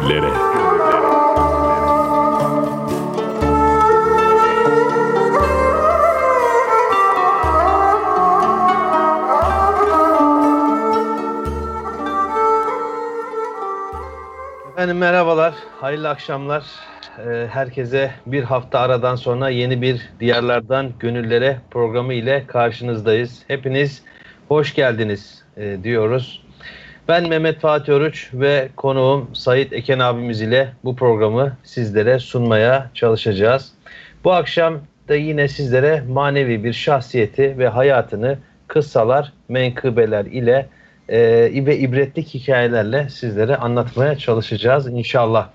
gönüllere. Efendim merhabalar, hayırlı akşamlar. Ee, herkese bir hafta aradan sonra yeni bir Diyarlardan Gönüllere programı ile karşınızdayız. Hepiniz hoş geldiniz e, diyoruz. Ben Mehmet Fatih Oruç ve konuğum Sait Eken abimiz ile bu programı sizlere sunmaya çalışacağız. Bu akşam da yine sizlere manevi bir şahsiyeti ve hayatını kıssalar, menkıbeler ile e, ve ibretlik hikayelerle sizlere anlatmaya çalışacağız inşallah.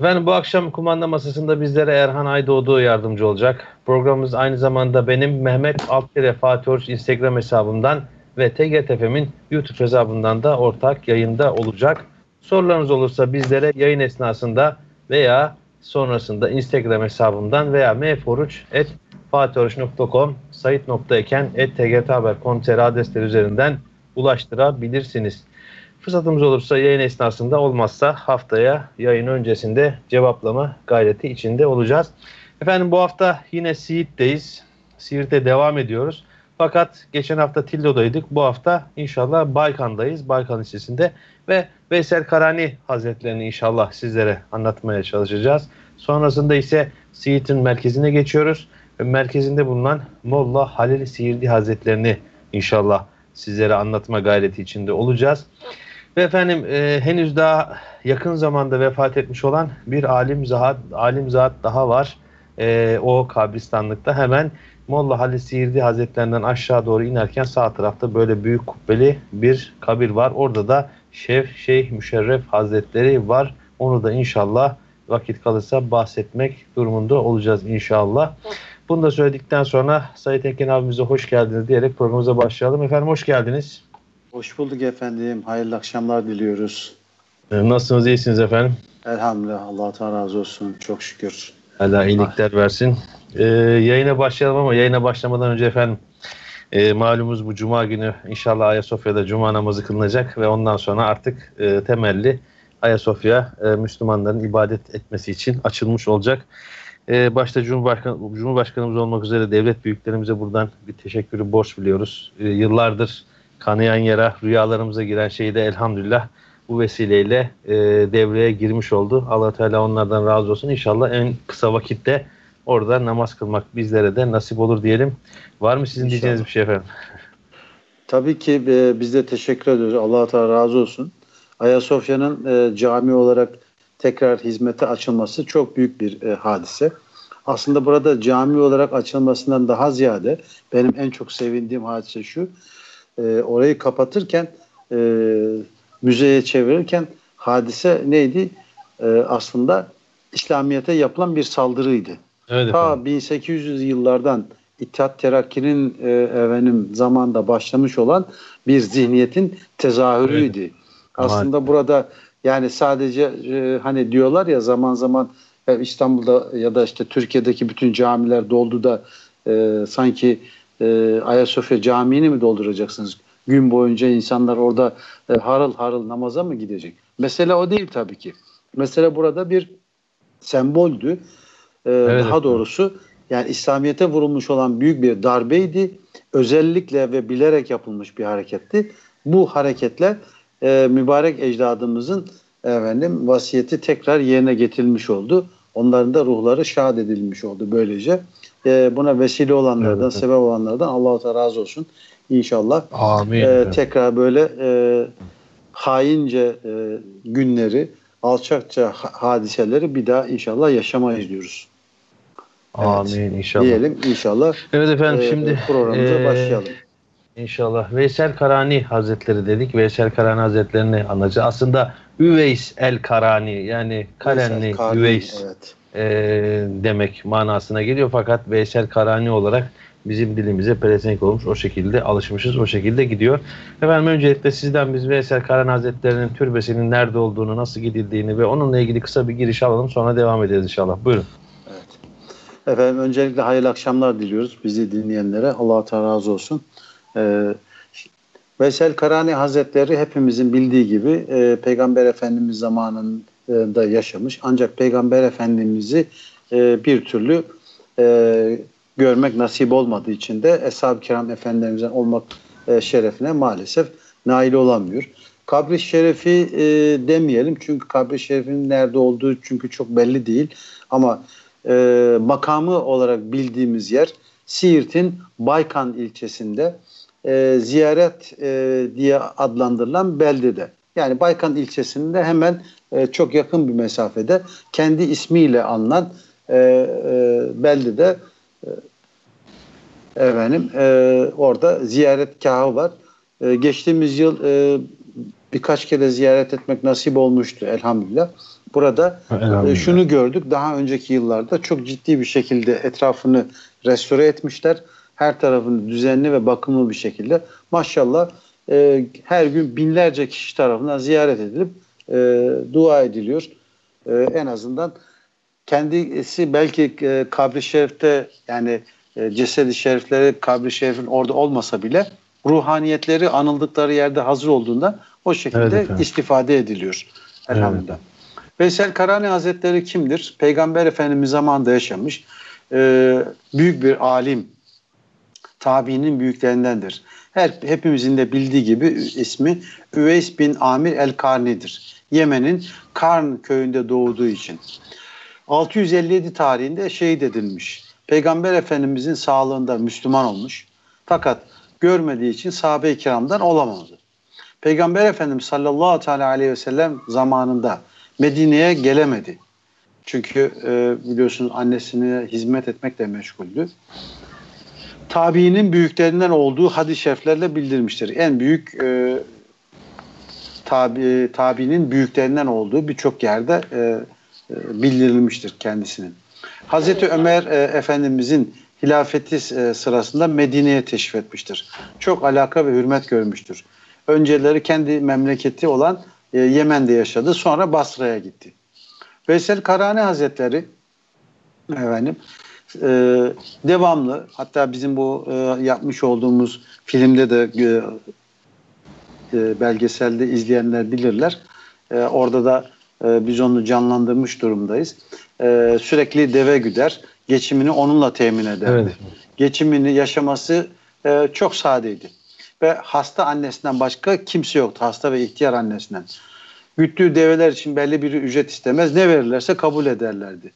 Efendim bu akşam kumanda masasında bizlere Erhan Aydoğdu yardımcı olacak. Programımız aynı zamanda benim Mehmet Altkere Fatih Oruç Instagram hesabımdan ve TGTF'min YouTube hesabından da ortak yayında olacak. Sorularınız olursa bizlere yayın esnasında veya sonrasında Instagram hesabımdan veya mforuç.fatihoruç.com sayit.eken.tgthaber.com.tr adresleri üzerinden ulaştırabilirsiniz. Fırsatımız olursa yayın esnasında olmazsa haftaya yayın öncesinde cevaplama gayreti içinde olacağız. Efendim bu hafta yine Siirt'teyiz. Siirt'e devam ediyoruz. Fakat geçen hafta Tillo'daydık. Bu hafta inşallah Baykan'dayız. Baykan Lisesi'nde ve Veysel Karani Hazretlerini inşallah sizlere anlatmaya çalışacağız. Sonrasında ise Siirt'in merkezine geçiyoruz. Ve merkezinde bulunan Molla Halil Siirdi Hazretlerini inşallah sizlere anlatma gayreti içinde olacağız. Ve efendim e, henüz daha yakın zamanda vefat etmiş olan bir alim zat, alim zat daha var. E, o kabristanlıkta hemen Molla Halil Siirdi Hazretlerinden aşağı doğru inerken sağ tarafta böyle büyük kubbeli bir kabir var. Orada da Şef Şeyh Müşerref Hazretleri var. Onu da inşallah vakit kalırsa bahsetmek durumunda olacağız inşallah. Bunu da söyledikten sonra Sayit Ekin abimize hoş geldiniz diyerek programımıza başlayalım. Efendim hoş geldiniz. Hoş bulduk efendim. Hayırlı akşamlar diliyoruz. Ee, Nasılsınız? iyisiniz efendim? Elhamdülillah. Allah Teala razı olsun. Çok şükür. Allah iyilikler versin. Ee, yayına başlayalım ama yayına başlamadan önce efendim e, malumuz bu cuma günü inşallah Ayasofya'da cuma namazı kılınacak ve ondan sonra artık e, temelli Ayasofya e, Müslümanların ibadet etmesi için açılmış olacak. E, başta Cumhurbaşkanı, Cumhurbaşkanımız olmak üzere devlet büyüklerimize buradan bir teşekkürü borç biliyoruz. E, yıllardır kanayan yara rüyalarımıza giren şeyi de elhamdülillah bu vesileyle e, devreye girmiş oldu. allah Teala onlardan razı olsun. İnşallah en kısa vakitte orada namaz kılmak bizlere de nasip olur diyelim. Var mı sizin İnşallah. diyeceğiniz bir şey efendim? Tabii ki e, biz de teşekkür ediyoruz. Allah Teala razı olsun. Ayasofya'nın e, cami olarak tekrar hizmete açılması çok büyük bir e, hadise. Aslında burada cami olarak açılmasından daha ziyade benim en çok sevindiğim hadise şu. E, orayı kapatırken e, müzeye çevirirken hadise neydi? E, aslında İslamiyet'e yapılan bir saldırıydı. Evet Ta efendim. 1800 yıllardan İttihat Terakki'nin e, efendim zamanda başlamış olan bir zihniyetin tezahürüydü. Aslında burada yani sadece e, hani diyorlar ya zaman zaman e, İstanbul'da ya da işte Türkiye'deki bütün camiler doldu da e, sanki e, Ayasofya Camii'ni mi dolduracaksınız? Gün boyunca insanlar orada e, harıl harıl namaza mı gidecek? Mesele o değil tabii ki. Mesele burada bir semboldü. E, Evet, daha doğrusu yani İslamiyet'e vurulmuş olan büyük bir darbeydi. Özellikle ve bilerek yapılmış bir hareketti. Bu hareketler e, mübarek ecdadımızın efendim vasiyeti tekrar yerine getirilmiş oldu. Onların da ruhları şad edilmiş oldu böylece. E, buna vesile olanlardan, Evet. sebep olanlardan Allah-u Teala razı olsun. İnşallah Amin. e, tekrar böyle e, haince e, günleri, alçakça ha- hadiseleri bir daha inşallah yaşamayız diyoruz. Amin inşallah. Diyelim inşallah. Evet efendim e, şimdi programımıza e, başlayalım. İnşallah. Veysel Karani Hazretleri dedik. Veysel Karani Hazretlerini anlatacağız. Aslında Üveys el Karani yani Kalenli Karni, Üveys Evet. e, demek manasına geliyor. Fakat Veysel Karani olarak bizim dilimize pelesenk olmuş. O şekilde alışmışız. O şekilde gidiyor. Efendim öncelikle sizden biz Veysel Karani Hazretleri'nin türbesinin nerede olduğunu, nasıl gidildiğini ve onunla ilgili kısa bir giriş alalım. Sonra devam ederiz inşallah. Buyurun. Efendim öncelikle hayırlı akşamlar diliyoruz bizi dinleyenlere. Allah Teala razı olsun. Ee, Veysel Karani Hazretleri hepimizin bildiği gibi e, Peygamber Efendimiz zamanının da yaşamış. Ancak Peygamber Efendimiz'i e, bir türlü e, görmek nasip olmadığı için de Eshab-ı Kiram Efendilerimizden olmak e, şerefine maalesef nail olamıyor. Kabri şerefi e, demeyelim çünkü kabri şerefinin nerede olduğu çünkü çok belli değil. Ama e, makamı olarak bildiğimiz yer Siirt'in Baykan ilçesinde e, ziyaret e, diye adlandırılan beldede. Yani Baykan ilçesinde hemen e, çok yakın bir mesafede kendi ismiyle anılan e, e, beldede e, efendim e, orada ziyaretgahı var. E, geçtiğimiz yıl e, birkaç kere ziyaret etmek nasip olmuştu elhamdülillah. Burada elhamdülillah. E, şunu gördük. Daha önceki yıllarda çok ciddi bir şekilde etrafını restore etmişler. Her tarafını düzenli ve bakımlı bir şekilde. Maşallah e, her gün binlerce kişi tarafından ziyaret edilip e, dua ediliyor. E, en azından kendisi belki e, kabri şerifte yani e, cesedi şerifleri kabri şerifin orada olmasa bile ruhaniyetleri anıldıkları yerde hazır olduğunda o şekilde evet, istifade ediliyor. Elhamdülillah. Evet. Veysel Karani Hazretleri kimdir? Peygamber Efendimiz zamanında yaşamış. E, büyük bir alim. Tabiinin büyüklerindendir. Her hepimizin de bildiği gibi ismi Üveys bin Amir el-Karni'dir. Yemen'in Karn köyünde doğduğu için. 657 tarihinde şehit edilmiş. Peygamber Efendimizin sağlığında Müslüman olmuş. Fakat görmediği için sahabe-i kiramdan olamadı. Peygamber Efendimiz sallallahu aleyhi ve sellem zamanında Medine'ye gelemedi. Çünkü e, biliyorsunuz annesine hizmet etmekle meşguldü. Tabiinin büyüklerinden olduğu hadis-i şeriflerle bildirmiştir. En büyük e, tabi, tabinin büyüklerinden olduğu birçok yerde e, e, bildirilmiştir kendisinin. Hazreti Ömer e, Efendimizin hilafeti e, sırasında Medine'ye teşrif etmiştir. Çok alaka ve hürmet görmüştür. Önceleri kendi memleketi olan e, Yemen'de yaşadı. Sonra Basra'ya gitti. Veysel Karani Hazretleri efendim e, devamlı hatta bizim bu e, yapmış olduğumuz filmde de e, e, belgeselde izleyenler bilirler. E, orada da e, biz onu canlandırmış durumdayız. E, sürekli deve güder. Geçimini onunla temin eder. Evet. Geçimini yaşaması e, çok sadeydi. Ve hasta annesinden başka kimse yoktu. Hasta ve ihtiyar annesinden. Güttüğü develer için belli bir ücret istemez. Ne verirlerse kabul ederlerdi.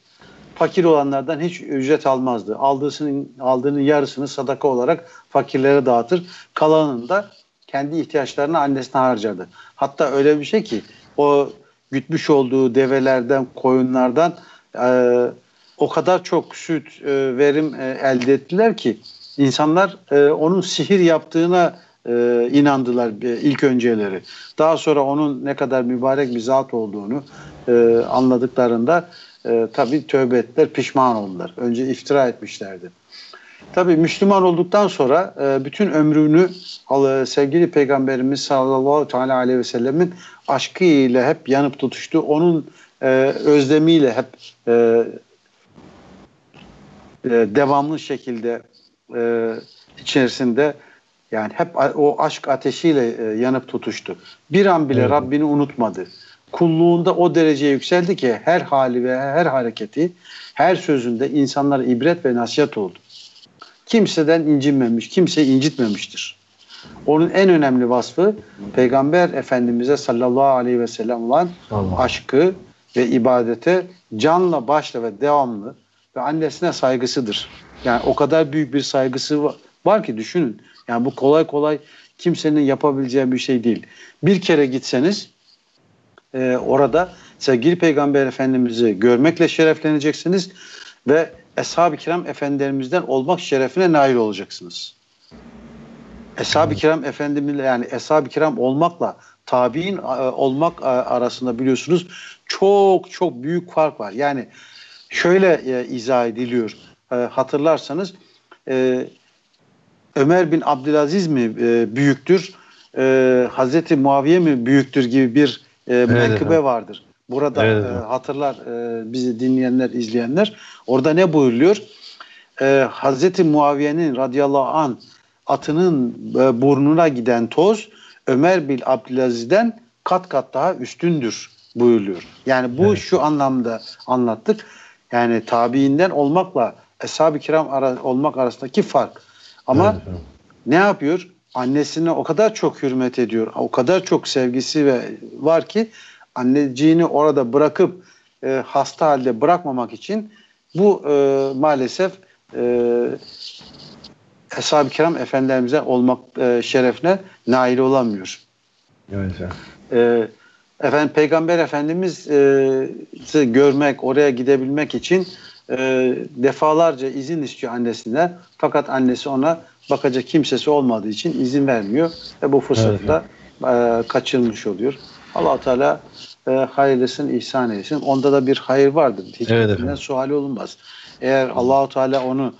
Fakir olanlardan hiç ücret almazdı. Aldığının, aldığının yarısını sadaka olarak fakirlere dağıtır. Kalanını da kendi ihtiyaçlarını annesine harcardı. Hatta öyle bir şey ki o gütmüş olduğu develerden, koyunlardan e, o kadar çok süt e, verim e, elde ettiler ki insanlar e, onun sihir yaptığına e, inandılar e, ilk önceleri. Daha sonra onun ne kadar mübarek bir zat olduğunu e, anladıklarında e, tabii tövbe ettiler, pişman oldular. Önce iftira etmişlerdi. Tabii Müslüman olduktan sonra e, bütün ömrünü sevgili Peygamberimiz sallallahu teala aleyhi ve sellemin aşkı ile hep yanıp tutuştu. Onun e, özlemiyle hep e, e, devamlı şekilde e, içerisinde yani hep o aşk ateşiyle e, yanıp tutuştu. Bir an bile evet. Rabbini unutmadı. Kulluğunda o dereceye yükseldi ki her hali ve her hareketi, her sözünde insanlara ibret ve nasihat oldu kimseden incinmemiş, kimse incitmemiştir. Onun en önemli vasfı Peygamber Efendimiz'e sallallahu aleyhi ve sellem olan Allah. aşkı ve ibadete canla başla ve devamlı ve annesine saygısıdır. Yani o kadar büyük bir saygısı var ki düşünün. Yani bu kolay kolay kimsenin yapabileceği bir şey değil. Bir kere gitseniz e, orada sevgili Peygamber Efendimiz'i görmekle şerefleneceksiniz ve Eshab-ı Kiram efendilerimizden olmak şerefine nail olacaksınız. Eshab-ı Kiram efendimizle yani Eshab-ı Kiram olmakla tabi'in e, olmak e, arasında biliyorsunuz çok çok büyük fark var. Yani şöyle e, izah ediliyor. E, hatırlarsanız e, Ömer bin Abdülaziz mi e, büyüktür? E, Hazreti Muaviye mi büyüktür gibi bir e, evet, menkıbe vardır. Burada evet. e, hatırlar e, bizi dinleyenler, izleyenler. Orada ne buyuruyor? E, Hazreti Muaviye'nin radıyallahu an atının e, burnuna giden toz Ömer bin Abdülaziz'den kat kat daha üstündür buyuruyor. Yani bu evet. şu anlamda anlattık. Yani tabiinden olmakla eshab-ı kiram ara, olmak arasındaki fark. Ama evet. ne yapıyor? Annesine o kadar çok hürmet ediyor. O kadar çok sevgisi ve var ki anneciğini orada bırakıp e, hasta halde bırakmamak için bu e, maalesef e, Eshab-ı Kiram Efendilerimize olmak e, şerefine nail olamıyor. Evet. E, efendim Peygamber Efendimiz e, görmek, oraya gidebilmek için e, defalarca izin istiyor annesinden. Fakat annesi ona bakacak kimsesi olmadığı için izin vermiyor ve bu fırsatta evet. e, kaçırmış oluyor. allah Teala e, hayırlısın, ihsan eylesin. Onda da bir hayır vardır. Hiç evet, suali olunmaz. Eğer Allahu Teala onu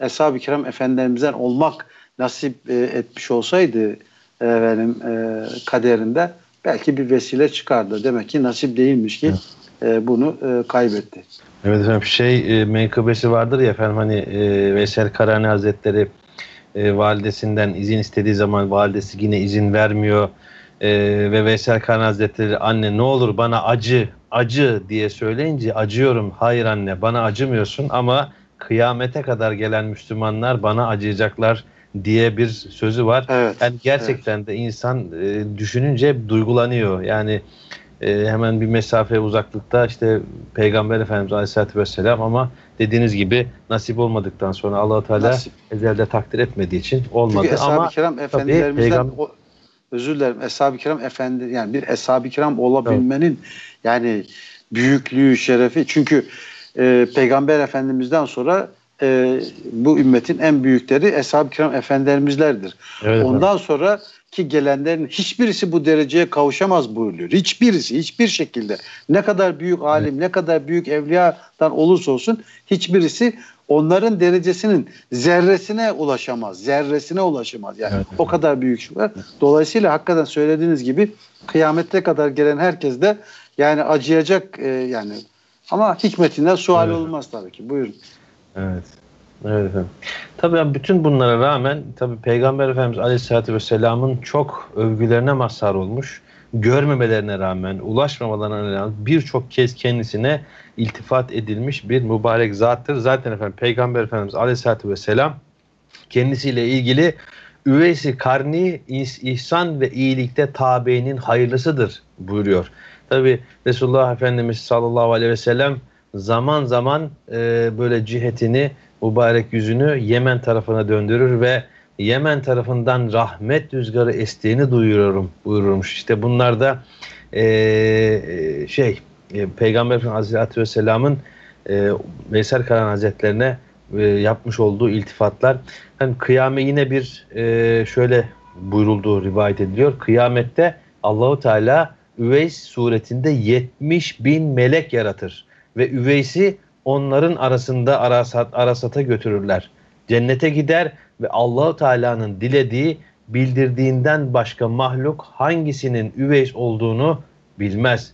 Eshab-ı Kiram Efendilerimizden olmak nasip e, etmiş olsaydı efendim, e, kaderinde belki bir vesile çıkardı. Demek ki nasip değilmiş ki e, bunu e, kaybetti. Evet efendim şey e, menkıbesi vardır ya efendim hani e, Veysel Karani Hazretleri e, validesinden izin istediği zaman validesi yine izin vermiyor. E, ve Veysel Karani Hazretleri anne ne olur bana acı acı diye söyleyince acıyorum. Hayır anne bana acımıyorsun ama kıyamete kadar gelen Müslümanlar bana acıyacaklar diye bir sözü var. Evet, yani gerçekten evet. de insan e, düşününce duygulanıyor. Yani e, hemen bir mesafe uzaklıkta işte Peygamber Efendimiz Aleyhisselatü Vesselam ama dediğiniz gibi nasip olmadıktan sonra allah Teala nasip. ezelde takdir etmediği için olmadı. Çünkü Eshab-ı Kiram Efendilerimizden Peygam... o, özür dilerim Eshab-ı Kiram Efendi yani bir Eshab-ı Kiram olabilmenin evet. yani büyüklüğü, şerefi çünkü e, Peygamber Efendimiz'den sonra e, bu ümmetin en büyükleri Eshab-ı Kiram Efendilerimizlerdir. Evet, Ondan evet. sonra ki gelenlerin hiçbirisi bu dereceye kavuşamaz buyuruyor. Hiçbirisi, hiçbir şekilde. Ne kadar büyük alim, ne kadar büyük evliyadan olursa olsun hiçbirisi onların derecesinin zerresine ulaşamaz. Zerresine ulaşamaz. Yani evet, o kadar büyük şeyler. Dolayısıyla hakikaten söylediğiniz gibi kıyamette kadar gelen herkes de yani acıyacak e, yani ama hikmetinden sual evet. olmaz tabii ki. Buyurun. Evet. Evet efendim. Tabii yani bütün bunlara rağmen tabii Peygamber Efendimiz Aleyhisselatü Vesselam'ın çok övgülerine mazhar olmuş. Görmemelerine rağmen, ulaşmamalarına rağmen birçok kez kendisine iltifat edilmiş bir mübarek zattır. Zaten efendim Peygamber Efendimiz Aleyhisselatü Vesselam kendisiyle ilgili üveysi karni ihsan ve iyilikte tabiinin hayırlısıdır buyuruyor. Tabi Resulullah Efendimiz sallallahu aleyhi ve sellem zaman zaman e, böyle cihetini, mübarek yüzünü Yemen tarafına döndürür ve Yemen tarafından rahmet rüzgarı estiğini duyuruyorum buyururmuş. İşte bunlar da e, şey e, Peygamber Efendimiz Aleyhisselatü Vesselam'ın e, Veysel Karan Hazretlerine e, yapmış olduğu iltifatlar. Yani kıyame yine bir e, şöyle buyurulduğu rivayet ediliyor. Kıyamette Allahu Teala Üveys suretinde 70 bin melek yaratır. Ve Üveys'i onların arasında arasat, arasata götürürler. Cennete gider ve Allahu Teala'nın dilediği bildirdiğinden başka mahluk hangisinin Üveys olduğunu bilmez.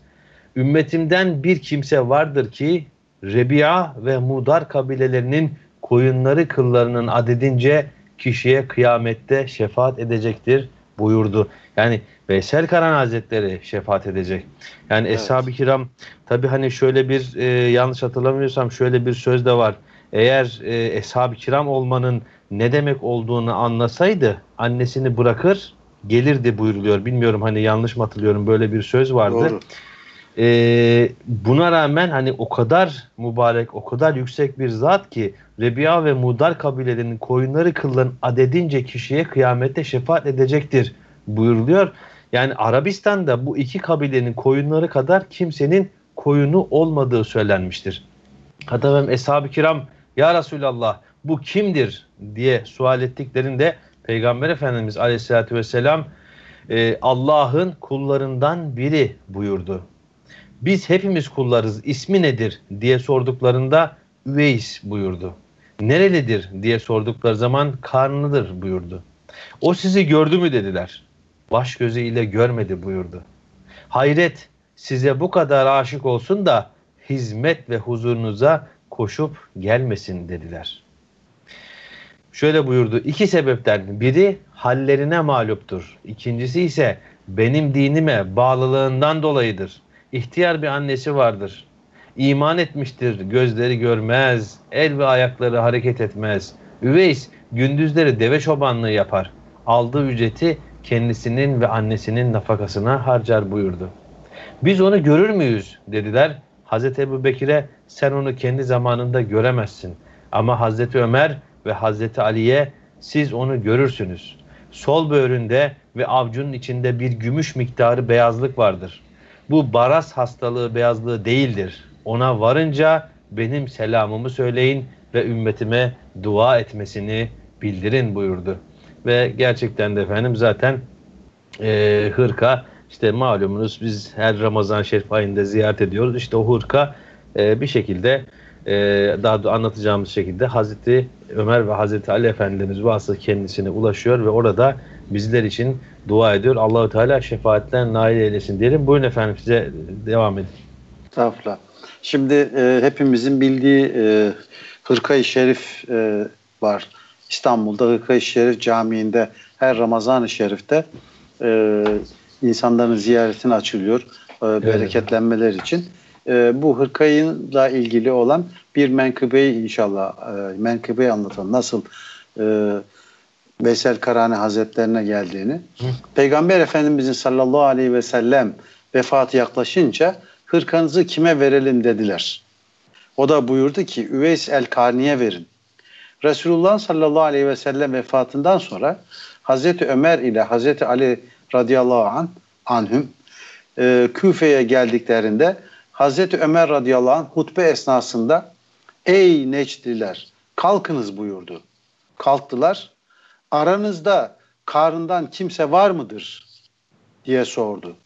Ümmetimden bir kimse vardır ki Rebi'a ve Mudar kabilelerinin koyunları kıllarının adedince kişiye kıyamette şefaat edecektir buyurdu. Yani Veysel Karan Hazretleri şefaat edecek. Yani evet. Eshab-ı Kiram tabi hani şöyle bir e, yanlış hatırlamıyorsam şöyle bir söz de var. Eğer e, Eshab-ı Kiram olmanın ne demek olduğunu anlasaydı annesini bırakır gelirdi buyuruluyor. Bilmiyorum hani yanlış mı hatırlıyorum böyle bir söz vardı. Doğru. Ee, buna rağmen hani o kadar mübarek, o kadar yüksek bir zat ki Rebiya ve Mudar kabilelerinin koyunları kılların adedince kişiye kıyamette şefaat edecektir buyuruluyor. Yani Arabistan'da bu iki kabilenin koyunları kadar kimsenin koyunu olmadığı söylenmiştir. Hatta ben Eshab-ı Kiram Ya Resulallah bu kimdir diye sual ettiklerinde Peygamber Efendimiz Aleyhisselatü Vesselam e, Allah'ın kullarından biri buyurdu. Biz hepimiz kullarız ismi nedir diye sorduklarında Üveys buyurdu. Nerelidir diye sordukları zaman karnıdır buyurdu. O sizi gördü mü dediler baş gözüyle görmedi buyurdu. Hayret size bu kadar aşık olsun da hizmet ve huzurunuza koşup gelmesin dediler. Şöyle buyurdu. İki sebepten biri hallerine mağluptur. İkincisi ise benim dinime bağlılığından dolayıdır. İhtiyar bir annesi vardır. İman etmiştir, gözleri görmez, el ve ayakları hareket etmez. Üveys gündüzleri deve çobanlığı yapar. Aldığı ücreti kendisinin ve annesinin nafakasına harcar buyurdu. Biz onu görür müyüz dediler. Hazreti Ebu Bekir'e sen onu kendi zamanında göremezsin. Ama Hazreti Ömer ve Hazreti Ali'ye siz onu görürsünüz. Sol böğründe ve avcunun içinde bir gümüş miktarı beyazlık vardır. Bu baras hastalığı beyazlığı değildir. Ona varınca benim selamımı söyleyin ve ümmetime dua etmesini bildirin buyurdu. Ve gerçekten de efendim zaten e, hırka işte malumunuz biz her Ramazan Şerif ayında ziyaret ediyoruz. İşte o hırka e, bir şekilde e, daha da anlatacağımız şekilde Hazreti Ömer ve Hazreti Ali Efendimiz vasıta kendisine ulaşıyor ve orada bizler için dua ediyor. Allahu Teala şefaatten nail eylesin diyelim. Buyurun efendim size devam edin. Estağfurullah. Şimdi e, hepimizin bildiği e, Hırka-i Şerif e, var. İstanbul'da Hırka-i Şerif Camii'nde her Ramazan-ı Şerif'te e, insanların ziyaretine açılıyor. E, bereketlenmeler için. E, bu hırkayla ilgili olan bir menkıbeyi inşallah e, menkıbeyi anlatan nasıl e, Veysel Karani Hazretlerine geldiğini. Hı. Peygamber Efendimizin sallallahu aleyhi ve sellem vefatı yaklaşınca hırkanızı kime verelim dediler. O da buyurdu ki Üveys el Karni'ye verin. Resulullah sallallahu aleyhi ve sellem vefatından sonra Hazreti Ömer ile Hazreti Ali radıyallahu an, anhüm e, Küfe'ye geldiklerinde Hazreti Ömer radıyallahu anh hutbe esnasında ey Necdliler kalkınız buyurdu. Kalktılar. Aranızda karından kimse var mıdır? diye sordu.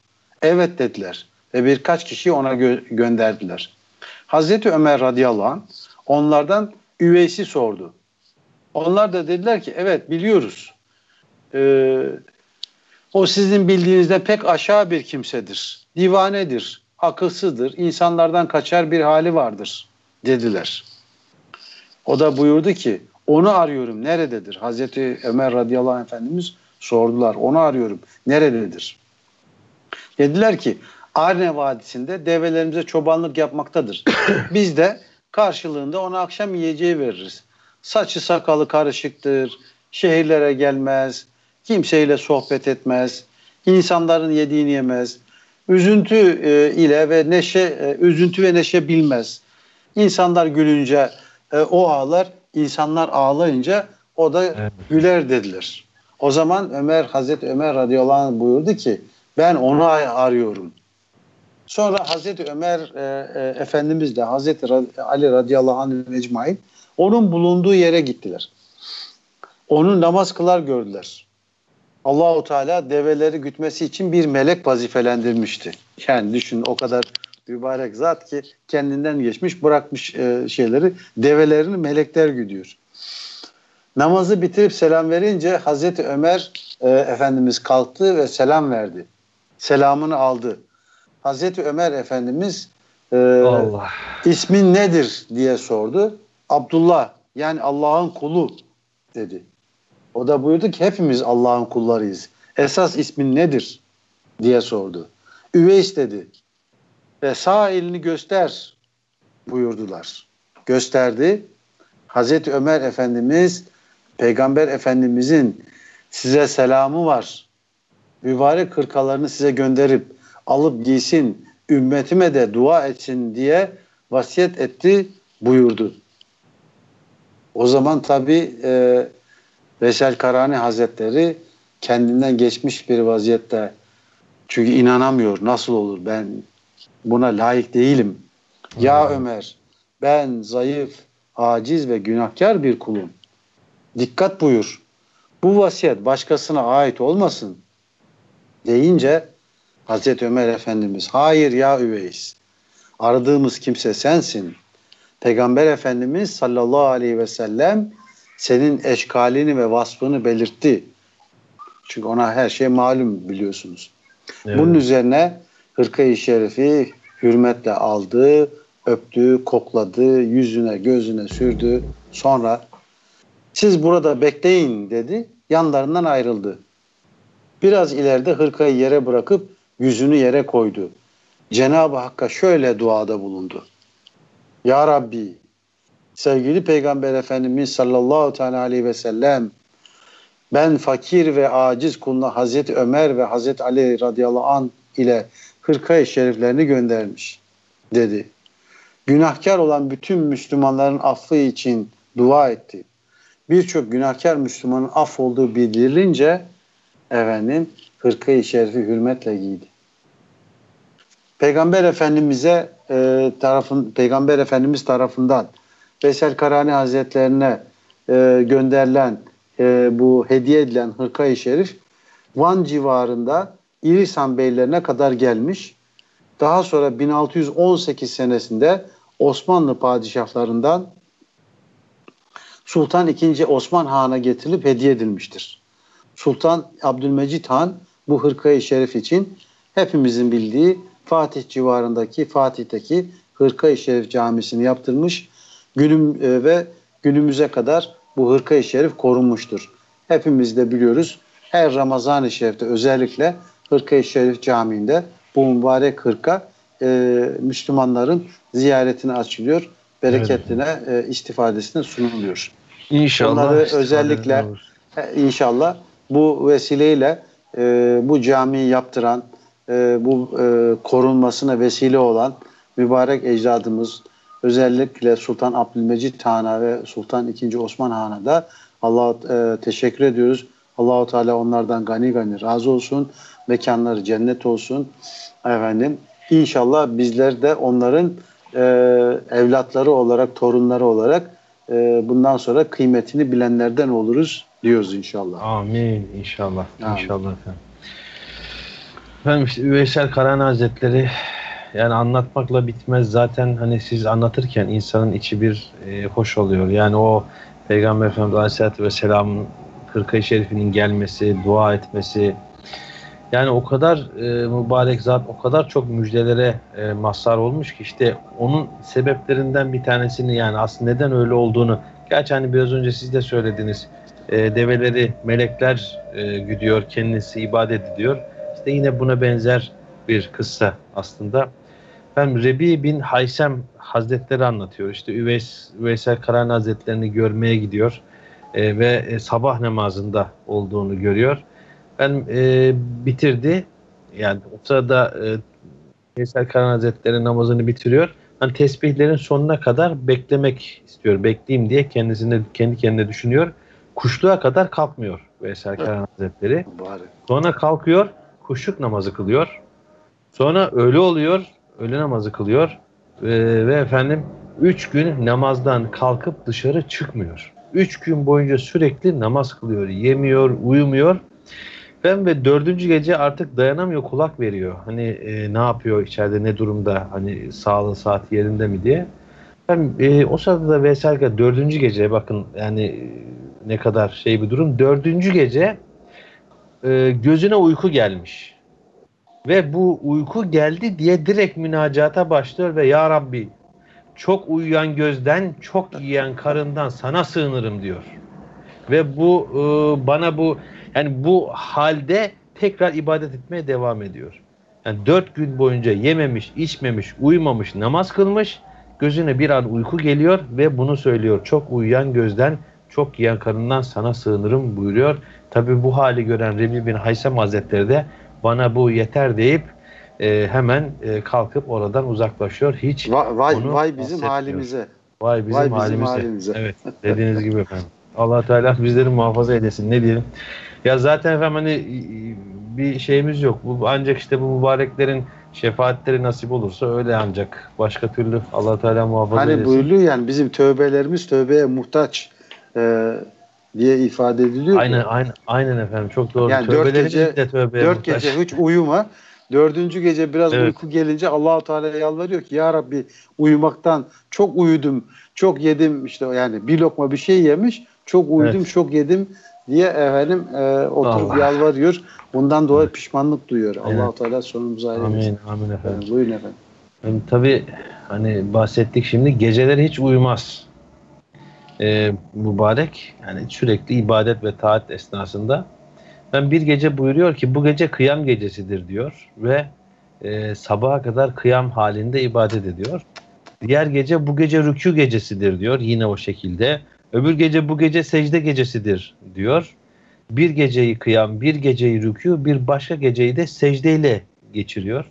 Evet dediler ve birkaç kişi ona gö- gönderdiler. Hazreti Ömer radıyallahu anh onlardan üveysi sordu. Onlar da dediler ki evet biliyoruz. Ee, o sizin bildiğinizde pek aşağı bir kimsedir. Divanedir, akılsızdır, insanlardan kaçar bir hali vardır dediler. O da buyurdu ki onu arıyorum nerededir? Hazreti Ömer radıyallahu anh efendimiz sordular. Onu arıyorum nerededir? Dediler ki Arne Vadisi'nde develerimize çobanlık yapmaktadır. Biz de karşılığında ona akşam yiyeceği veririz. Saçı sakalı karışıktır, şehirlere gelmez, kimseyle sohbet etmez, insanların yediğini yemez, üzüntü e, ile ve neşe, e, üzüntü ve neşe bilmez. İnsanlar gülünce e, o ağlar, insanlar ağlayınca o da evet. güler dediler. O zaman Ömer, Hazreti Ömer radıyallahu anh buyurdu ki ben onu arıyorum. Sonra Hazreti Ömer e, e, Efendimiz de Hazreti Ali radıyallahu anh ecmain onun bulunduğu yere gittiler. Onu namaz kılar gördüler. Allahu Teala develeri gütmesi için bir melek vazifelendirmişti. Yani düşün o kadar mübarek zat ki kendinden geçmiş bırakmış e, şeyleri develerini melekler güdüyor. Namazı bitirip selam verince Hazreti Ömer e, Efendimiz kalktı ve selam verdi. Selamını aldı. Hazreti Ömer Efendimiz e, Allah. ismin nedir diye sordu. Abdullah yani Allah'ın kulu dedi. O da buyurdu ki hepimiz Allah'ın kullarıyız. Esas ismin nedir diye sordu. Üveys dedi. Ve sağ elini göster buyurdular. Gösterdi. Hazreti Ömer Efendimiz Peygamber Efendimizin size selamı var. Mübarek kırkalarını size gönderip alıp giysin, ümmetime de dua etsin diye vasiyet etti buyurdu. O zaman tabi e, Veysel Karani Hazretleri kendinden geçmiş bir vaziyette çünkü inanamıyor nasıl olur ben buna layık değilim. Ya Ömer ben zayıf, aciz ve günahkar bir kulum. Dikkat buyur. Bu vasiyet başkasına ait olmasın deyince Hazreti Ömer Efendimiz hayır ya Üveys aradığımız kimse sensin. Peygamber Efendimiz sallallahu aleyhi ve sellem senin eşkalini ve vasfını belirtti. Çünkü ona her şey malum biliyorsunuz. Evet. Bunun üzerine hırka-i şerifi hürmetle aldı, öptü, kokladı, yüzüne, gözüne sürdü. Sonra siz burada bekleyin dedi. Yanlarından ayrıldı. Biraz ileride hırkayı yere bırakıp yüzünü yere koydu. Cenab-ı Hakk'a şöyle duada bulundu. Ya Rabbi sevgili Peygamber Efendimiz sallallahu teala aleyhi ve sellem ben fakir ve aciz kuluna Hazreti Ömer ve Hazreti Ali radıyallahu an ile hırka-i şeriflerini göndermiş dedi. Günahkar olan bütün Müslümanların affı için dua etti. Birçok günahkar Müslümanın aff olduğu bildirilince efendim hırka-i şerifi hürmetle giydi. Peygamber Efendimiz'e e, tarafın Peygamber Efendimiz tarafından Veysel Karani Hazretlerine e, gönderilen e, bu hediye edilen hırka-i şerif Van civarında İrisan beylerine kadar gelmiş. Daha sonra 1618 senesinde Osmanlı padişahlarından Sultan II. Osman Han'a getirilip hediye edilmiştir. Sultan Abdülmecit Han bu hırkayı şerif için hepimizin bildiği Fatih civarındaki Fatih'teki Hırka-i Şerif Camisi'ni yaptırmış. Günüm e, ve günümüze kadar bu Hırka-i Şerif korunmuştur. Hepimiz de biliyoruz. Her Ramazan-ı Şerif'te özellikle Hırka-i Şerif Camii'nde bu mübarek hırka e, Müslümanların ziyaretine açılıyor. Bereketine, evet. e, istifadesine sunuluyor. İnşallah. Onları özellikle e, inşallah bu vesileyle e, bu camiyi yaptıran, e, bu e, korunmasına vesile olan mübarek ecdadımız özellikle Sultan Abdülmecit Han'a ve Sultan II. Osman Han'a da Allah'a e, teşekkür ediyoruz. Allahu Teala onlardan gani gani razı olsun. Mekanları cennet olsun. Efendim İnşallah bizler de onların e, evlatları olarak, torunları olarak e, bundan sonra kıymetini bilenlerden oluruz diyoruz inşallah. Amin inşallah. Amin. İnşallah efendim. Efendim işte Üveysel Karahan Hazretleri yani anlatmakla bitmez. Zaten hani siz anlatırken insanın içi bir e, hoş oluyor. Yani o Peygamber Efendimiz Aleyhisselatü Vesselam'ın Kırkayı Şerif'inin gelmesi, dua etmesi, yani o kadar e, mübarek zat o kadar çok müjdelere e, mazhar olmuş ki işte onun sebeplerinden bir tanesini yani aslında neden öyle olduğunu gerçi hani biraz önce siz de söylediniz e, develeri melekler e, güdüyor kendisi ibadet ediyor işte yine buna benzer bir kıssa aslında ben Rebi bin Haysem Hazretleri anlatıyor işte Üveys, Üveysel Karan Hazretlerini görmeye gidiyor e, ve e, sabah namazında olduğunu görüyor ben e, bitirdi. Yani o sırada e, Veysel Karan Hazretleri namazını bitiriyor. Hani tesbihlerin sonuna kadar beklemek istiyor. Bekleyeyim diye kendisine kendi kendine düşünüyor. Kuşluğa kadar kalkmıyor Veysel Karan Hazretleri. Sonra kalkıyor, kuşluk namazı kılıyor. Sonra öğle oluyor, öğle namazı kılıyor. Ee, ve efendim üç gün namazdan kalkıp dışarı çıkmıyor. Üç gün boyunca sürekli namaz kılıyor. Yemiyor, uyumuyor. Ben ve dördüncü gece artık dayanamıyor kulak veriyor. Hani e, ne yapıyor içeride ne durumda hani sağlığı saat yerinde mi diye. Ben e, o sırada da Veselka dördüncü gece bakın yani e, ne kadar şey bir durum. Dördüncü gece e, gözüne uyku gelmiş. Ve bu uyku geldi diye direkt münacata başlıyor ve Ya Rabbi çok uyuyan gözden, çok yiyen karından sana sığınırım diyor. Ve bu e, bana bu yani bu halde tekrar ibadet etmeye devam ediyor. Yani dört gün boyunca yememiş, içmemiş, uyumamış, namaz kılmış. Gözüne bir an uyku geliyor ve bunu söylüyor. Çok uyuyan gözden, çok yiyen karından sana sığınırım buyuruyor. Tabi bu hali gören Rebi bin Haysem Hazretleri de bana bu yeter deyip e, hemen e, kalkıp oradan uzaklaşıyor. Hiç vay, vay, vay bizim halimize. Vay bizim, vay bizim halimize. halimize. Evet dediğiniz gibi efendim. Allah Teala bizleri muhafaza edesin. Ne diyelim? Ya zaten efendim hani bir şeyimiz yok. Bu ancak işte bu mübareklerin şefaatleri nasip olursa öyle ancak. Başka türlü Allah Teala muhafaza hani eylesin. Hani buyuruyor yani bizim tövbelerimiz tövbeye muhtaç e, diye ifade ediliyor. Aynen, aynen, aynen efendim çok doğru. Yani dört gece, de tövbeye dört muhtaç. gece hiç uyuma. Dördüncü gece biraz evet. uyku gelince Allahu Teala'ya yalvarıyor ki ya Rabbi uyumaktan çok uyudum, çok yedim işte yani bir lokma bir şey yemiş, çok uyudum, evet. çok yedim diye efendim e, oturup Allah. yalvarıyor. Bundan dolayı evet. pişmanlık duyuyor. Evet. allah Teala sonumuzu ayırmasın. Amin, amin efendim. Yani, buyurun efendim. Yani, tabii hani bahsettik şimdi geceleri hiç uyumaz. Ee, mübarek yani sürekli ibadet ve taat esnasında ben bir gece buyuruyor ki bu gece kıyam gecesidir diyor ve e, sabaha kadar kıyam halinde ibadet ediyor. Diğer gece bu gece rükû gecesidir diyor yine o şekilde. Öbür gece bu gece secde gecesidir diyor. Bir geceyi kıyam, bir geceyi rükû, bir başka geceyi de secdeyle geçiriyor.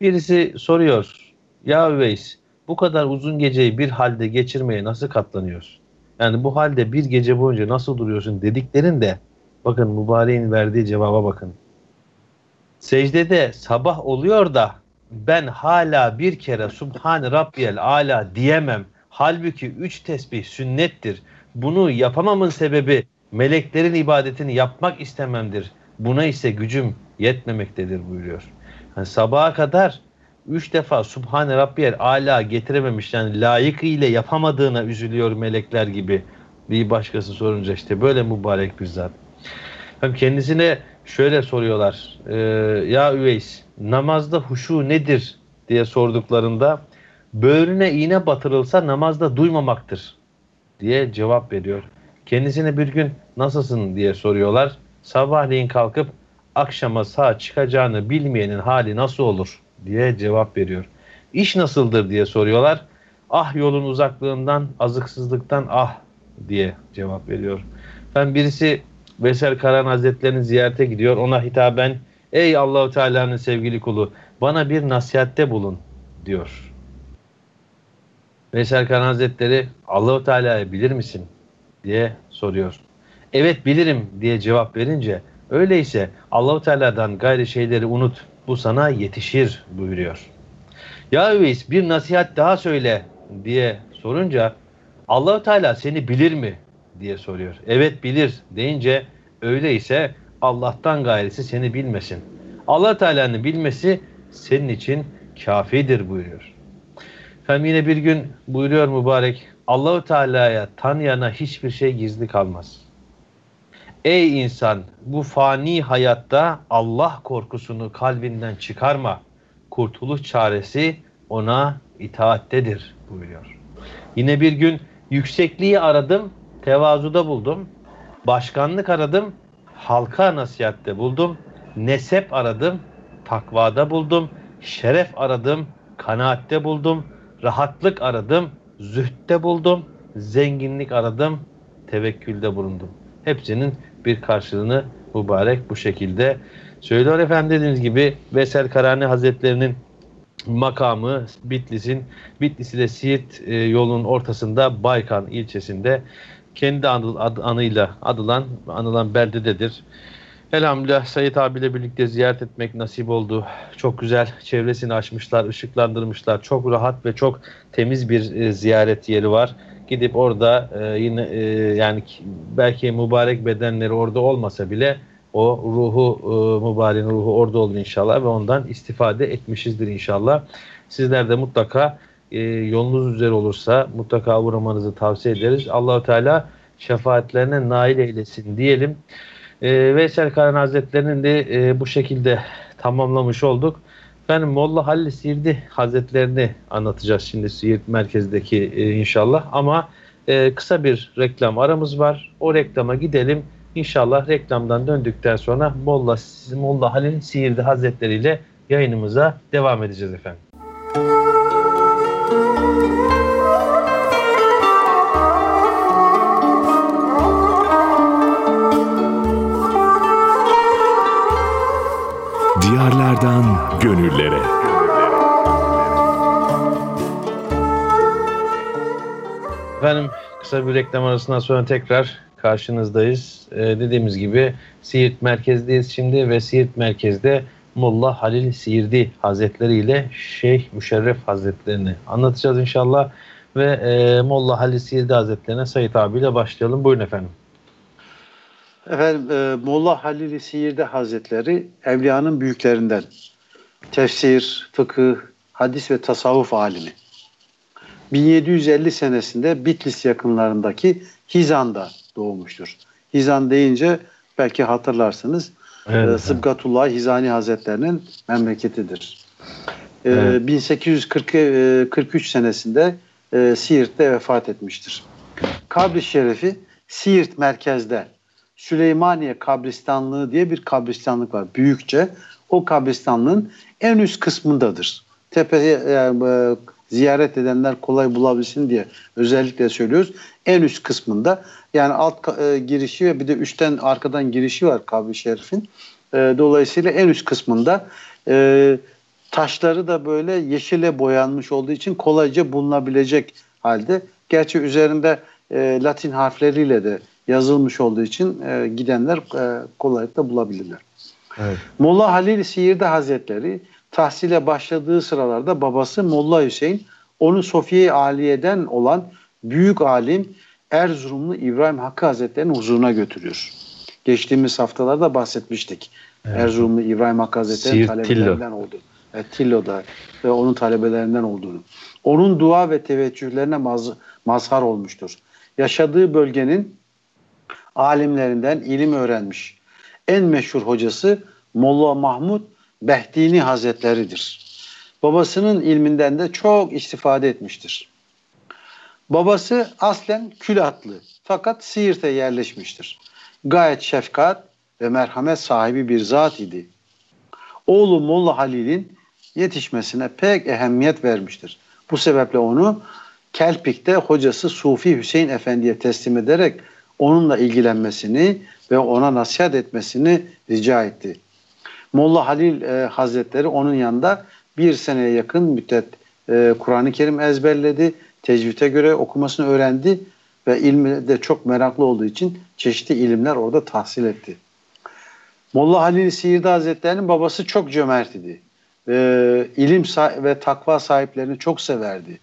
Birisi soruyor. Ya Üveys bu kadar uzun geceyi bir halde geçirmeye nasıl katlanıyorsun? Yani bu halde bir gece boyunca nasıl duruyorsun dediklerinde bakın mübareğin verdiği cevaba bakın. Secdede sabah oluyor da ben hala bir kere Subhan Rabbiyel Ala diyemem. Halbuki üç tesbih sünnettir. Bunu yapamamın sebebi meleklerin ibadetini yapmak istememdir. Buna ise gücüm yetmemektedir buyuruyor. Yani sabaha kadar üç defa Subhane Rabbiyel Ala getirememiş yani layık ile yapamadığına üzülüyor melekler gibi bir başkası sorunca işte böyle mübarek bir zat. Hem kendisine şöyle soruyorlar e, ya Üveys namazda huşu nedir diye sorduklarında böğrüne iğne batırılsa namazda duymamaktır diye cevap veriyor. Kendisine bir gün nasılsın diye soruyorlar. Sabahleyin kalkıp akşama sağ çıkacağını bilmeyenin hali nasıl olur diye cevap veriyor. İş nasıldır diye soruyorlar. Ah yolun uzaklığından, azıksızlıktan ah diye cevap veriyor. Ben birisi Veysel Karan Hazretleri'ni ziyarete gidiyor. Ona hitaben ey Allahu Teala'nın sevgili kulu bana bir nasihatte bulun diyor. Veysel Karan Hazretleri Allahu Teala'yı bilir misin diye soruyor. Evet bilirim diye cevap verince öyleyse Allahu Teala'dan gayri şeyleri unut bu sana yetişir buyuruyor. Ya Üveys bir nasihat daha söyle diye sorunca Allahu Teala seni bilir mi diye soruyor. Evet bilir deyince öyleyse Allah'tan gayrisi seni bilmesin. Allah Teala'nın bilmesi senin için kafidir buyuruyor. Efendim yine bir gün buyuruyor mübarek Allahu Teala'ya tanıyana hiçbir şey gizli kalmaz. Ey insan bu fani hayatta Allah korkusunu kalbinden çıkarma. Kurtuluş çaresi ona itaattedir buyuruyor. Yine bir gün yüksekliği aradım, tevazuda buldum. Başkanlık aradım, halka nasihatte buldum. Nesep aradım, takvada buldum. Şeref aradım, kanaatte buldum. Rahatlık aradım, zühtte buldum. Zenginlik aradım, tevekkülde bulundum. Hepsinin bir karşılığını mübarek bu şekilde söylüyor efendim dediğiniz gibi Vesel Karani Hazretlerinin makamı Bitlis'in Bitlis ile Siirt e, yolunun ortasında Baykan ilçesinde kendi anı, ad, anıyla adılan anılan beldededir. Elhamdülillah Sayit abiyle birlikte ziyaret etmek nasip oldu. Çok güzel çevresini açmışlar, ışıklandırmışlar. Çok rahat ve çok temiz bir e, ziyaret yeri var. Gidip orada e, yine e, yani belki mübarek bedenleri orada olmasa bile o ruhu e, mübareğin ruhu orada olur inşallah ve ondan istifade etmişizdir inşallah. Sizler de mutlaka e, yolunuz üzere olursa mutlaka uğramanızı tavsiye ederiz. Allahu Teala şefaatlerine nail eylesin diyelim. E, Veysel Karan Hazretleri'nin de e, bu şekilde tamamlamış olduk. Ben Molla Halil Siirdi Hazretlerini anlatacağız şimdi Siirt merkezdeki e, inşallah. Ama e, kısa bir reklam aramız var. O reklama gidelim. İnşallah reklamdan döndükten sonra Molla, Molla Halil Siirdi Hazretleri ile yayınımıza devam edeceğiz efendim. Gönüllere. Efendim kısa bir reklam arasından sonra tekrar karşınızdayız. Ee, dediğimiz gibi Siirt merkezdeyiz şimdi ve Siirt merkezde Molla Halil Siirdi Hazretleri ile Şeyh Müşerref Hazretlerini anlatacağız inşallah. Ve e, Molla Halil Siirdi Hazretlerine Sayit abiyle başlayalım. Buyurun efendim. Efendim e, Molla Halil-i Siirdi Hazretleri evliyanın büyüklerinden. Tefsir, fıkıh, hadis ve tasavvuf alimi. 1750 senesinde Bitlis yakınlarındaki Hizan'da doğmuştur. Hizan deyince belki hatırlarsınız. Evet. E, Sıbgatullah Hizani Hazretlerinin memleketidir. E, evet. 1843 senesinde e, Siirt'te vefat etmiştir. Kabri Şerifi Siirt merkezde Süleymaniye kabristanlığı diye bir kabristanlık var büyükçe. o kabristanlığın en üst kısmındadır. Tepeye yani, e, ziyaret edenler kolay bulabilsin diye özellikle söylüyoruz. En üst kısmında yani alt e, girişi ve bir de üstten arkadan girişi var kabri şerifin. E, dolayısıyla en üst kısmında e, taşları da böyle yeşile boyanmış olduğu için kolayca bulunabilecek halde. Gerçi üzerinde e, Latin harfleriyle de yazılmış olduğu için e, gidenler e, kolaylıkla bulabilirler. Evet. Molla Halil Siir'de Hazretleri tahsile başladığı sıralarda babası Molla Hüseyin onu Sofiye Aliye'den olan büyük alim Erzurumlu İbrahim Hakkı Hazretleri'nin huzuruna götürüyor. Geçtiğimiz haftalarda bahsetmiştik. Evet. Erzurumlu İbrahim Hakkı Hazretleri'nin talebelerinden olduğu. Evet, Tillo'da ve onun talebelerinden olduğunu. Onun dua ve teveccühlerine maz, mazhar olmuştur. Yaşadığı bölgenin alimlerinden ilim öğrenmiş. En meşhur hocası Molla Mahmud Behdini Hazretleridir. Babasının ilminden de çok istifade etmiştir. Babası aslen Külatlı fakat Siirt'e yerleşmiştir. Gayet şefkat ve merhamet sahibi bir zat idi. Oğlu Molla Halil'in yetişmesine pek ehemmiyet vermiştir. Bu sebeple onu Kelpik'te hocası Sufi Hüseyin Efendi'ye teslim ederek onunla ilgilenmesini ve ona nasihat etmesini rica etti. Molla Halil e, Hazretleri onun yanında bir seneye yakın müddet e, Kur'an-ı Kerim ezberledi. Tecvite göre okumasını öğrendi ve ilmi de çok meraklı olduğu için çeşitli ilimler orada tahsil etti. Molla Halil Siirdi Hazretleri'nin babası çok cömert idi. E, ilim ve takva sahiplerini çok severdi.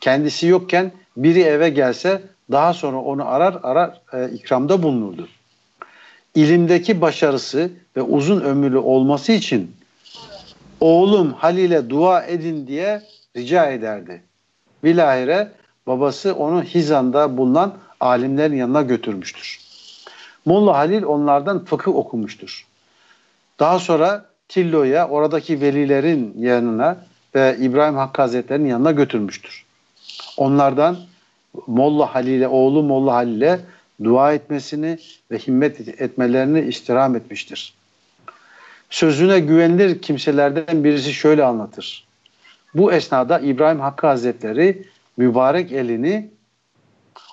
Kendisi yokken biri eve gelse daha sonra onu arar arar e, ikramda bulunurdu. İlimdeki başarısı ve uzun ömürlü olması için oğlum Halil'e dua edin diye rica ederdi. Bilahire babası onu Hizan'da bulunan alimlerin yanına götürmüştür. Molla Halil onlardan fıkıh okumuştur. Daha sonra Tillo'ya oradaki velilerin yanına ve İbrahim Hakkı Hazretleri'nin yanına götürmüştür. Onlardan Molla Halil'e, oğlu Molla Halil'e dua etmesini ve himmet etmelerini istirham etmiştir. Sözüne güvenilir kimselerden birisi şöyle anlatır. Bu esnada İbrahim Hakkı Hazretleri mübarek elini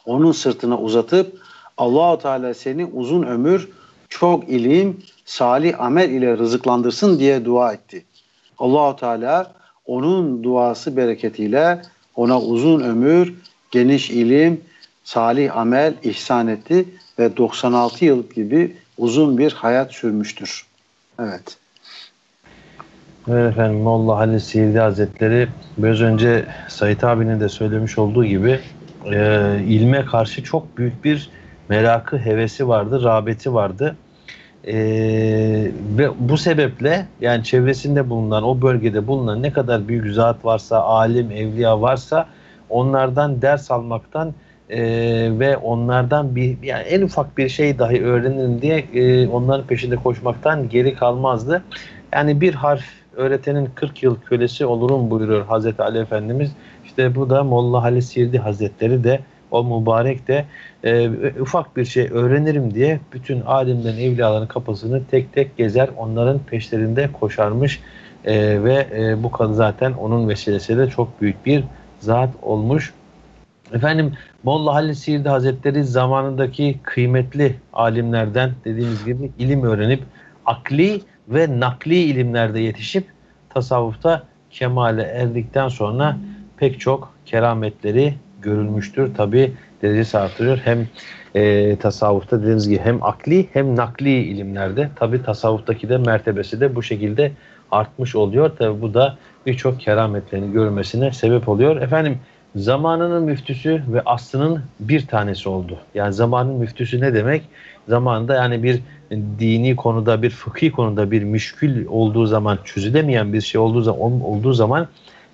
onun sırtına uzatıp Allahu Teala seni uzun ömür, çok ilim, salih amel ile rızıklandırsın diye dua etti. Allahu Teala onun duası bereketiyle ona uzun ömür, geniş ilim, salih amel ihsan etti ve 96 yıl gibi uzun bir hayat sürmüştür. Evet. Evet efendim Molla Halil Siirdi Hazretleri biraz önce Sait abinin de söylemiş olduğu gibi e, ilme karşı çok büyük bir merakı, hevesi vardı, rağbeti vardı. E, ve bu sebeple yani çevresinde bulunan, o bölgede bulunan ne kadar büyük zat varsa, alim, evliya varsa onlardan ders almaktan e, ve onlardan bir yani en ufak bir şey dahi öğrenirim diye e, onların peşinde koşmaktan geri kalmazdı. Yani bir harf öğretenin 40 yıl kölesi olurum buyuruyor Hazreti Ali Efendimiz. İşte bu da Molla Halil Sirdi Hazretleri de o mübarek de e, ufak bir şey öğrenirim diye bütün alimlerin evliyaların kapısını tek tek gezer onların peşlerinde koşarmış e, ve e, bu kadın zaten onun vesilesiyle çok büyük bir zat olmuş. Efendim Molla Halil Siirdi Hazretleri zamanındaki kıymetli alimlerden dediğimiz gibi ilim öğrenip akli ve nakli ilimlerde yetişip tasavvufta kemale erdikten sonra pek çok kerametleri görülmüştür. Tabi derecesi artırıyor. Hem e, tasavvufta dediğimiz gibi hem akli hem nakli ilimlerde. Tabi tasavvuftaki de mertebesi de bu şekilde artmış oluyor. Tabi bu da birçok kerametlerini görmesine sebep oluyor. Efendim zamanının müftüsü ve aslının bir tanesi oldu. Yani zamanın müftüsü ne demek? Zamanında yani bir dini konuda, bir fıkhi konuda bir müşkül olduğu zaman, çözülemeyen bir şey olduğu zaman, olduğu zaman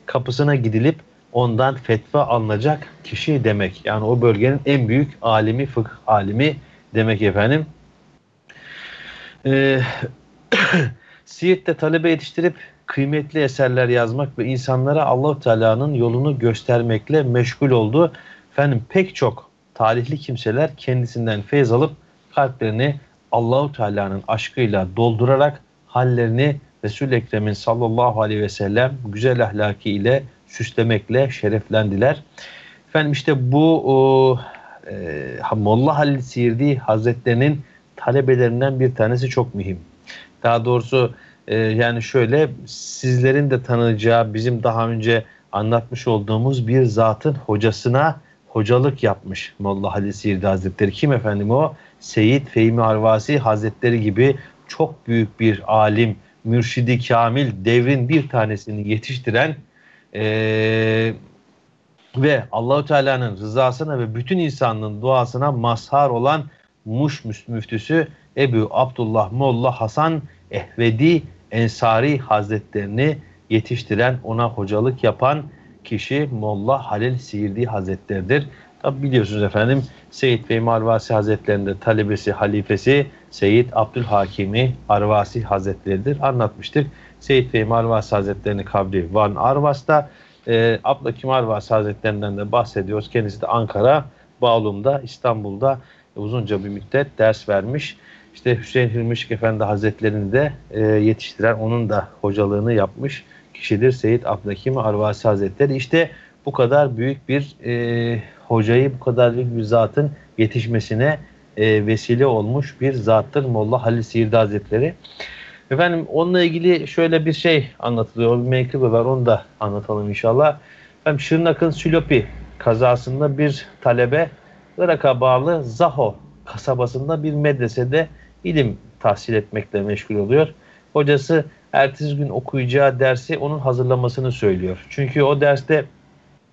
kapısına gidilip ondan fetva alınacak kişi demek. Yani o bölgenin en büyük alimi, fıkıh alimi demek efendim. Ee, Siirt'te talebe yetiştirip kıymetli eserler yazmak ve insanlara allah Teala'nın yolunu göstermekle meşgul oldu. Efendim pek çok talihli kimseler kendisinden feyz alıp kalplerini Allahu Teala'nın aşkıyla doldurarak hallerini resul Ekrem'in sallallahu aleyhi ve sellem güzel ahlaki ile süslemekle şereflendiler. Efendim işte bu e, Molla Halil Sirdi Hazretlerinin talebelerinden bir tanesi çok mühim. Daha doğrusu e, yani şöyle sizlerin de tanıyacağı bizim daha önce anlatmış olduğumuz bir zatın hocasına hocalık yapmış Molla Halil Sirdi Hazretleri. Kim efendim o? Seyyid Fehmi Arvasi Hazretleri gibi çok büyük bir alim, mürşidi kamil, devrin bir tanesini yetiştiren ee, ve Allahu Teala'nın rızasına ve bütün insanlığın duasına mazhar olan Muş müftüsü Ebu Abdullah Molla Hasan Ehvedi Ensari Hazretlerini yetiştiren, ona hocalık yapan kişi Molla Halil Siirdi Hazretleridir. Tabi biliyorsunuz efendim Seyyid Fehmi Arvasi Hazretlerinde talebesi, halifesi Seyyid Abdülhakimi Arvasi Hazretleridir. Anlatmıştık. Seyyid Fehmi Arvasi Hazretlerinin kabri Van Arvas'ta. E, Abdülhakim Arvasi Hazretlerinden de bahsediyoruz. Kendisi de Ankara, Bağlum'da, İstanbul'da uzunca bir müddet ders vermiş. İşte Hüseyin Hilmişik Efendi Hazretlerini de e, yetiştiren, onun da hocalığını yapmış kişidir Seyyid Abdülhakim Arvasi Hazretleri. İşte bu kadar büyük bir e, hocayı, bu kadar büyük bir zatın yetişmesine e, vesile olmuş bir zattır Molla Halil Siirdi Hazretleri. Efendim onunla ilgili şöyle bir şey anlatılıyor. Bir menkıbe var onu da anlatalım inşallah. Efendim Şırnak'ın Sülopi kazasında bir talebe Irak'a bağlı Zaho kasabasında bir medresede ilim tahsil etmekle meşgul oluyor. Hocası ertesi gün okuyacağı dersi onun hazırlamasını söylüyor. Çünkü o derste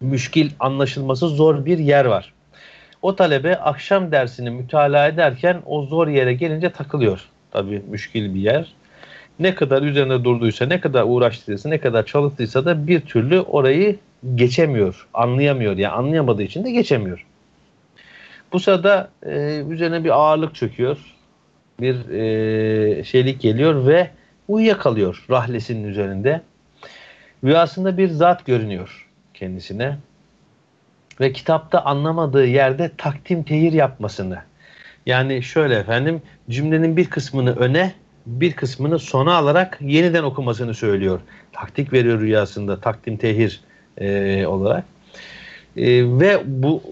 müşkil anlaşılması zor bir yer var. O talebe akşam dersini mütalaa ederken o zor yere gelince takılıyor. Tabii müşkil bir yer. Ne kadar üzerine durduysa, ne kadar uğraştıysa, ne kadar çalıştıysa da bir türlü orayı geçemiyor, anlayamıyor. Yani anlayamadığı için de geçemiyor. Bu sırada e, üzerine bir ağırlık çöküyor. Bir e, şeylik geliyor ve uyuyakalıyor rahlesinin üzerinde. Rüyasında bir zat görünüyor kendisine. Ve kitapta anlamadığı yerde takdim tehir yapmasını. Yani şöyle efendim cümlenin bir kısmını öne bir kısmını sona alarak yeniden okumasını söylüyor. Taktik veriyor rüyasında takdim tehir e, olarak. E, ve bu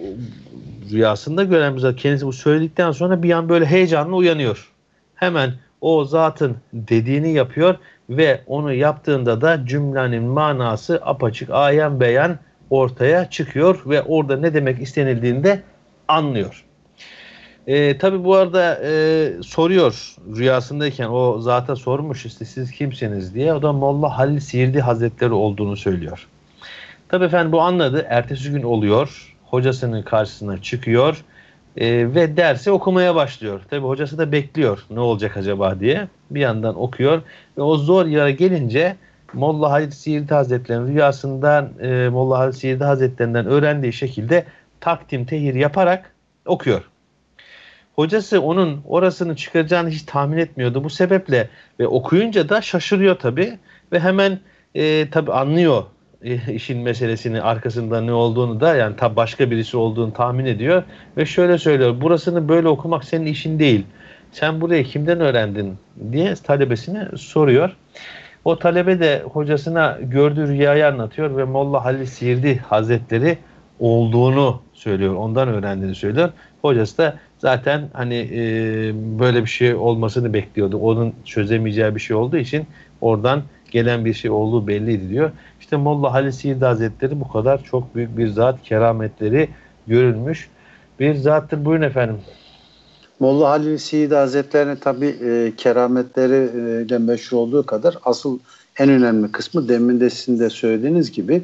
rüyasında gören bir zat kendisi bu söyledikten sonra bir an böyle heyecanla uyanıyor. Hemen o zatın dediğini yapıyor ve onu yaptığında da cümlenin manası apaçık ayan beyan ortaya çıkıyor ve orada ne demek istenildiğini de anlıyor. E, tabii bu arada e, soruyor rüyasındayken o zata sormuş işte siz kimsiniz diye. O da Molla Halil Siirdi Hazretleri olduğunu söylüyor. Tabii efendim bu anladı. Ertesi gün oluyor. Hocasının karşısına çıkıyor e, ve dersi okumaya başlıyor. Tabii hocası da bekliyor ne olacak acaba diye. Bir yandan okuyor ve o zor yere gelince Molla Halil Siirdi Hazretleri'nin rüyasından e, Molla Halil Siirdi Hazretlerinden öğrendiği şekilde takdim tehir yaparak okuyor. Hocası onun orasını çıkaracağını hiç tahmin etmiyordu. Bu sebeple ve okuyunca da şaşırıyor tabi ve hemen e, tabi anlıyor işin meselesini arkasında ne olduğunu da yani tabi başka birisi olduğunu tahmin ediyor ve şöyle söylüyor burasını böyle okumak senin işin değil. Sen burayı kimden öğrendin diye talebesine soruyor. O talebe de hocasına gördüğü rüyayı anlatıyor ve Molla Halil Sirdi Hazretleri olduğunu söylüyor. Ondan öğrendiğini söylüyor. Hocası da zaten hani e, böyle bir şey olmasını bekliyordu. Onun çözemeyeceği bir şey olduğu için oradan gelen bir şey olduğu belliydi diyor. İşte Molla Halil Sirdi Hazretleri bu kadar çok büyük bir zat kerametleri görülmüş bir zattır. Buyurun efendim. Molla Halil Sirdi Hazretleri'nin tabi e, kerametleriyle meşhur olduğu kadar asıl en önemli kısmı demin de sizin de söylediğiniz gibi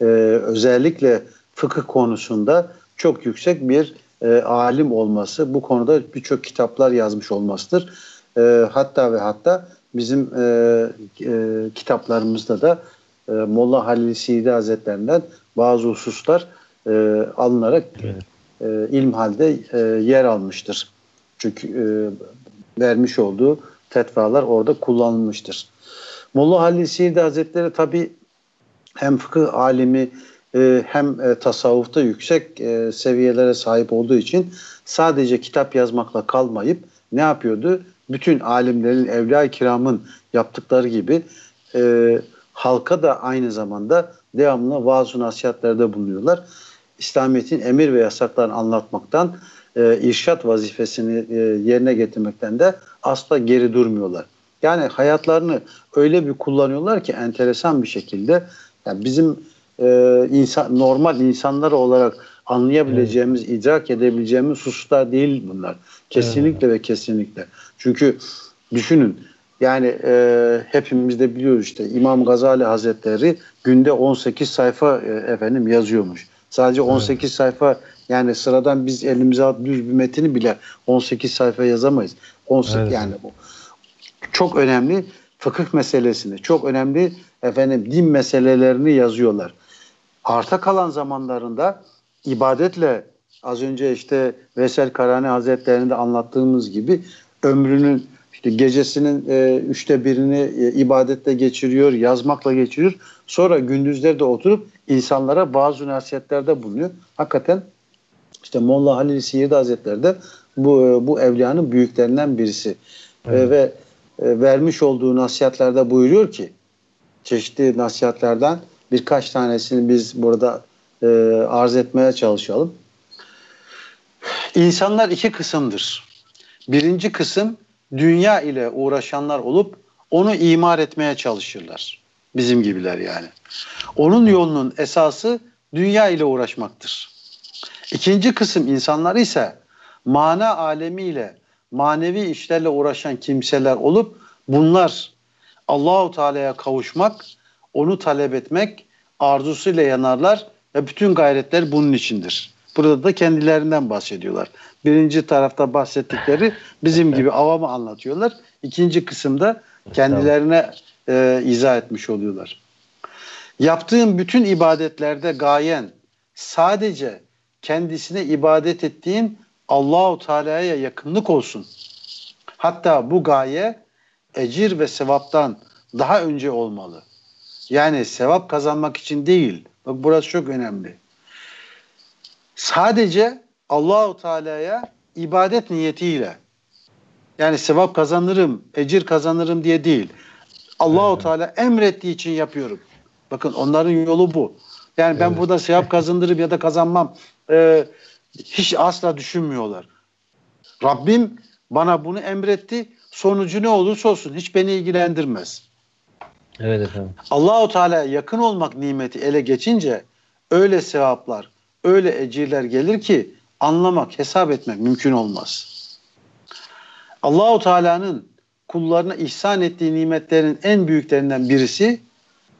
e, özellikle fıkıh konusunda çok yüksek bir e, alim olması, bu konuda birçok kitaplar yazmış olmasıdır. E, hatta ve hatta bizim e, e, kitaplarımızda da e, Molla Halil Sidi Hazretlerinden bazı hususlar e, alınarak evet. e, ilm halde e, yer almıştır. Çünkü e, vermiş olduğu fetvalar orada kullanılmıştır. Molla Halil Sidi Hazretleri tabi hem fıkıh alimi e, hem e, tasavvufta yüksek e, seviyelere sahip olduğu için sadece kitap yazmakla kalmayıp ne yapıyordu? Bütün alimlerin, evliya kiramın yaptıkları gibi e, halka da aynı zamanda devamlı vaaz nasihatlerde bulunuyorlar. İslamiyet'in emir ve yasaklarını anlatmaktan, e, irşat vazifesini e, yerine getirmekten de asla geri durmuyorlar. Yani hayatlarını öyle bir kullanıyorlar ki enteresan bir şekilde yani bizim e, insan normal insanlar olarak anlayabileceğimiz, evet. idrak edebileceğimiz hususlar değil bunlar. Kesinlikle evet. ve kesinlikle. Çünkü düşünün yani e, hepimiz de biliyoruz işte İmam Gazali Hazretleri günde 18 sayfa e, efendim yazıyormuş. Sadece 18 evet. sayfa yani sıradan biz elimize düz bir metini bile 18 sayfa yazamayız. 18 evet. yani bu çok önemli fıkıh meselesini, çok önemli efendim din meselelerini yazıyorlar. Arta kalan zamanlarında ibadetle az önce işte Vesel Karani Hazretleri'nde anlattığımız gibi ömrünün işte gecesinin e, üçte birini e, ibadette geçiriyor, yazmakla geçiriyor. Sonra gündüzleri de oturup insanlara bazı nasihatlerde bulunuyor. Hakikaten işte Molla Halil Siirdi Hazretleri de bu, e, bu evliyanın büyüklerinden birisi. E, evet. E, ve e, vermiş olduğu nasihatlerde buyuruyor ki çeşitli nasihatlerden birkaç tanesini biz burada e, arz etmeye çalışalım. İnsanlar iki kısımdır. Birinci kısım dünya ile uğraşanlar olup onu imar etmeye çalışırlar. Bizim gibiler yani. Onun yolunun esası dünya ile uğraşmaktır. İkinci kısım insanlar ise mana alemiyle, manevi işlerle uğraşan kimseler olup bunlar Allahu Teala'ya kavuşmak, onu talep etmek arzusuyla yanarlar ve bütün gayretler bunun içindir. Burada da kendilerinden bahsediyorlar. Birinci tarafta bahsettikleri bizim gibi avamı anlatıyorlar. İkinci kısımda kendilerine e, izah etmiş oluyorlar. Yaptığın bütün ibadetlerde gayen sadece kendisine ibadet ettiğin Allahu Teala'ya yakınlık olsun. Hatta bu gaye ecir ve sevaptan daha önce olmalı. Yani sevap kazanmak için değil. Bak burası çok önemli. Sadece Allahu Teala'ya ibadet niyetiyle yani sevap kazanırım, ecir kazanırım diye değil. Allahu evet. Teala emrettiği için yapıyorum. Bakın onların yolu bu. Yani ben evet. burada sevap kazandırıp ya da kazanmam e, hiç asla düşünmüyorlar. Rabbim bana bunu emretti. Sonucu ne olursa olsun hiç beni ilgilendirmez. Evet efendim. Allahu Teala yakın olmak nimeti ele geçince öyle sevaplar, öyle ecirler gelir ki anlamak, hesap etmek mümkün olmaz. Allahu Teala'nın kullarına ihsan ettiği nimetlerin en büyüklerinden birisi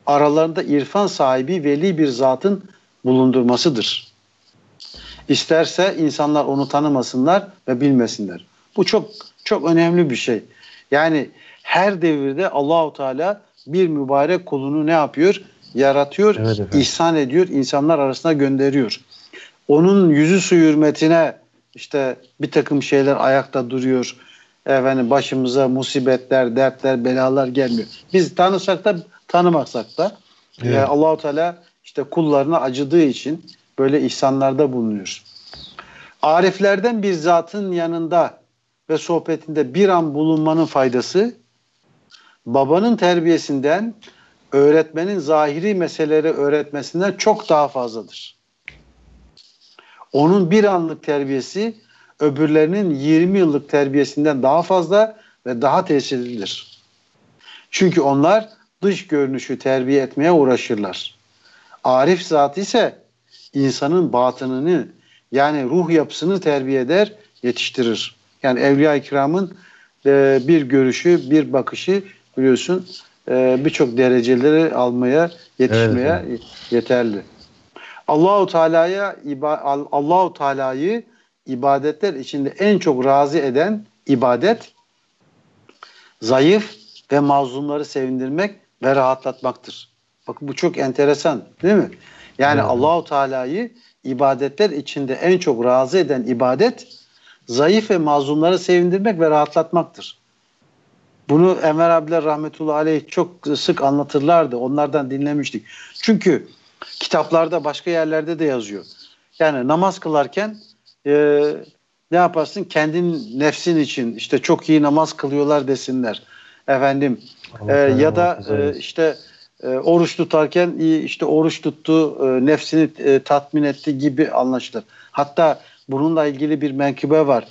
aralarında irfan sahibi veli bir zatın bulundurmasıdır. İsterse insanlar onu tanımasınlar ve bilmesinler. Bu çok çok önemli bir şey. Yani her devirde Allahu Teala bir mübarek kulunu ne yapıyor? Yaratıyor, evet ihsan ediyor, insanlar arasında gönderiyor. Onun yüzü su hürmetine işte bir takım şeyler ayakta duruyor. Efendim başımıza musibetler, dertler, belalar gelmiyor. Biz tanısak da tanımasak da evet. e, Allahu Teala işte kullarına acıdığı için böyle ihsanlarda bulunuyor. Ariflerden bir zatın yanında ve sohbetinde bir an bulunmanın faydası babanın terbiyesinden öğretmenin zahiri meseleleri öğretmesinden çok daha fazladır. Onun bir anlık terbiyesi öbürlerinin 20 yıllık terbiyesinden daha fazla ve daha tesirlidir. Çünkü onlar dış görünüşü terbiye etmeye uğraşırlar. Arif zat ise insanın batınını yani ruh yapısını terbiye eder, yetiştirir. Yani Evliya-i Kiram'ın e, bir görüşü, bir bakışı biliyorsun e, birçok dereceleri almaya, yetişmeye evet. yeterli. Allahu Teala'ya Allahu Teala'yı ibadetler içinde en çok razı eden ibadet zayıf ve mazlumları sevindirmek ve rahatlatmaktır. Bakın bu çok enteresan, değil mi? Yani evet. Allahu Teala'yı ibadetler içinde en çok razı eden ibadet zayıf ve mazlumları sevindirmek ve rahatlatmaktır. Bunu Enver abiler rahmetullahi aleyh çok sık anlatırlardı. Onlardan dinlemiştik. Çünkü kitaplarda başka yerlerde de yazıyor. Yani namaz kılarken e, ne yaparsın? Kendin nefsin için işte çok iyi namaz kılıyorlar desinler. efendim e, ya da e, işte e, oruç tutarken işte oruç tuttu, e, nefsini e, tatmin etti gibi anlaşılır. Hatta bununla ilgili bir menkıbe var.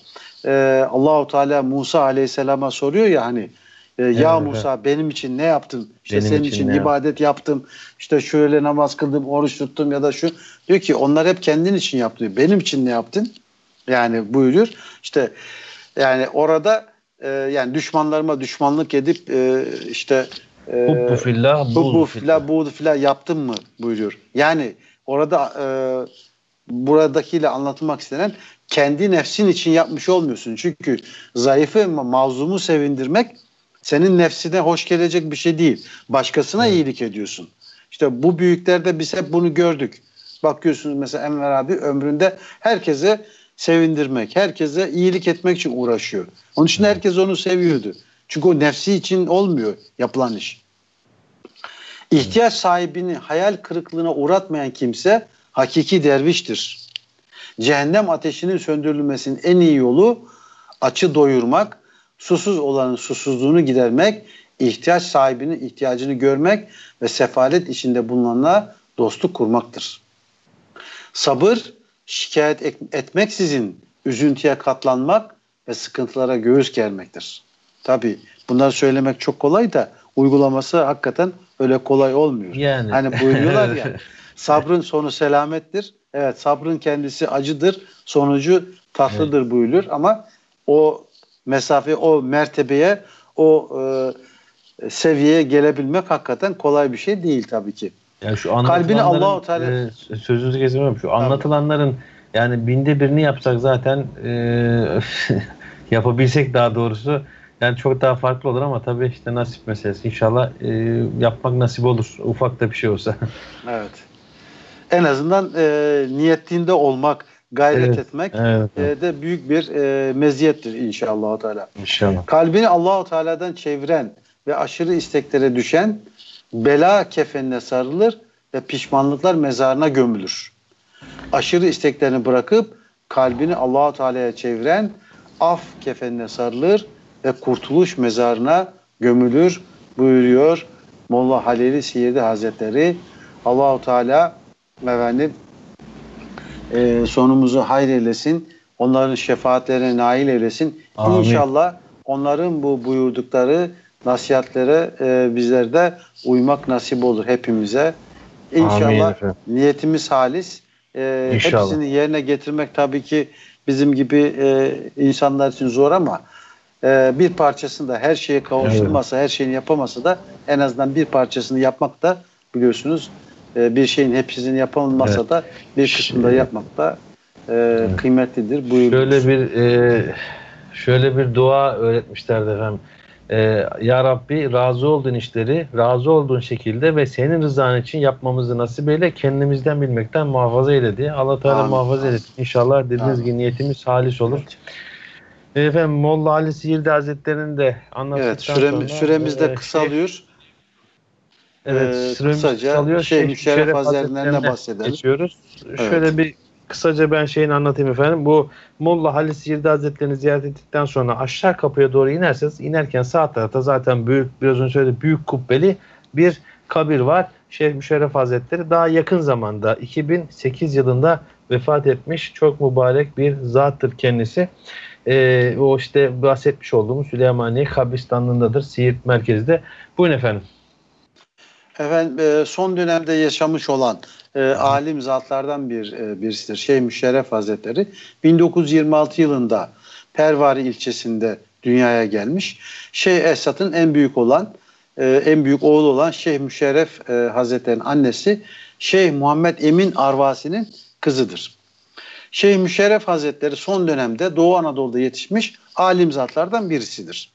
E, Allahu Teala Musa Aleyhisselam'a soruyor ya hani e, ya evet, Musa evet. benim için ne yaptın? İşte benim senin için, için ibadet yaptım. İşte şöyle namaz kıldım, oruç tuttum ya da şu. Diyor ki onlar hep kendin için yaptı. Benim için ne yaptın? Yani buyuruyor. İşte yani orada e, yani düşmanlarıma düşmanlık edip e, işte e, Hubbu fillah, Hubbu fillah, buğdu fillah yaptın mı buyuruyor. Yani orada e, buradakiyle anlatılmak istenen kendi nefsin için yapmış olmuyorsun. Çünkü zayıfı mazlumu sevindirmek senin nefsine hoş gelecek bir şey değil. Başkasına evet. iyilik ediyorsun. İşte bu büyüklerde biz hep bunu gördük. Bakıyorsunuz mesela Enver abi ömründe herkese sevindirmek, herkese iyilik etmek için uğraşıyor. Onun için herkes onu seviyordu. Çünkü o nefsi için olmuyor yapılan iş. İhtiyaç sahibini hayal kırıklığına uğratmayan kimse hakiki derviştir. Cehennem ateşinin söndürülmesinin en iyi yolu açı doyurmak, susuz olanın susuzluğunu gidermek, ihtiyaç sahibinin ihtiyacını görmek ve sefalet içinde bulunanla dostluk kurmaktır. Sabır, şikayet etmeksizin üzüntüye katlanmak ve sıkıntılara göğüs germektir. Tabi bunları söylemek çok kolay da uygulaması hakikaten öyle kolay olmuyor. Yani. Hani buyuruyorlar ya sabrın sonu selamettir. Evet sabrın kendisi acıdır, sonucu tatlıdır evet. buyurulur ama o mesafe, o mertebeye, o e, seviyeye gelebilmek hakikaten kolay bir şey değil tabii ki. Ya şu Kalbini Allahu Teala e, sözünüzü kesmiyorum. Şu anlatılanların yani binde birini yapsak zaten e, yapabilsek daha doğrusu yani çok daha farklı olur ama tabii işte nasip meselesi. İnşallah e, yapmak nasip olur. Ufak da bir şey olsa. evet. En azından e, niyetinde olmak, gayret evet, etmek evet, evet. E, de büyük bir e, meziyettir inşallah Teala. İnşallah. Kalbini Allahu Teala'dan çeviren ve aşırı isteklere düşen bela kefenine sarılır ve pişmanlıklar mezarına gömülür. Aşırı isteklerini bırakıp kalbini Allahu Teala'ya çeviren af kefenine sarılır ve kurtuluş mezarına gömülür buyuruyor Molla Halili Siyerdi Hazretleri. Allahu Teala efendim e, sonumuzu hayır eylesin. Onların şefaatlerine nail eylesin. Amin. İnşallah onların bu buyurdukları nasihatlere e, bizlerde uymak nasip olur hepimize. İnşallah Amin niyetimiz halis. E, İnşallah. Hepsini yerine getirmek tabii ki bizim gibi e, insanlar için zor ama e, bir parçasını da her şeye kavuşulmasa, evet. her şeyini yapamasa da en azından bir parçasını yapmak da biliyorsunuz e, bir şeyin hepsini yapamasa evet. da bir kısmında yapmak da e, evet. kıymetlidir. Buyurunuz. Şöyle bir e, şöyle bir dua öğretmişlerdi efendim. E, ya Rabbi razı olduğun işleri razı olduğun şekilde ve senin rızan için yapmamızı nasip eyle kendimizden bilmekten muhafaza eyle diye Allah Teala Amin. muhafaza eyle. İnşallah dediğiniz gibi niyetimiz halis olur. Evet. Efendim Molla Ali Sihirdi Hazretleri'nin de anlattıktan evet, sürem, sonra süremiz de e, kısalıyor. Evet, ee, süremiz kısaca kısalıyor. Şey, şey Müşerref Hazretlerinden bahsedelim. Geçiyoruz. Evet. Şöyle bir kısaca ben şeyini anlatayım efendim. Bu Molla Halis Yirdi Hazretleri'ni ziyaret ettikten sonra aşağı kapıya doğru inerseniz inerken sağ tarafta zaten büyük biraz önce söylediğim büyük kubbeli bir kabir var. Şeyh Müşerref Hazretleri daha yakın zamanda 2008 yılında vefat etmiş çok mübarek bir zattır kendisi. Ee, o işte bahsetmiş olduğumuz Süleymaniye kabristanlığındadır Siirt merkezde. Buyurun efendim. Efendim e, son dönemde yaşamış olan e, alim zatlardan bir e, birisidir. Şeyh Müşerref Hazretleri 1926 yılında Pervari ilçesinde dünyaya gelmiş. Şeyh Esat'ın en büyük olan e, en büyük oğlu olan Şeyh Müşerref e, Hazretleri'nin annesi Şeyh Muhammed Emin Arvasi'nin kızıdır. Şeyh Müşerref Hazretleri son dönemde Doğu Anadolu'da yetişmiş alim zatlardan birisidir.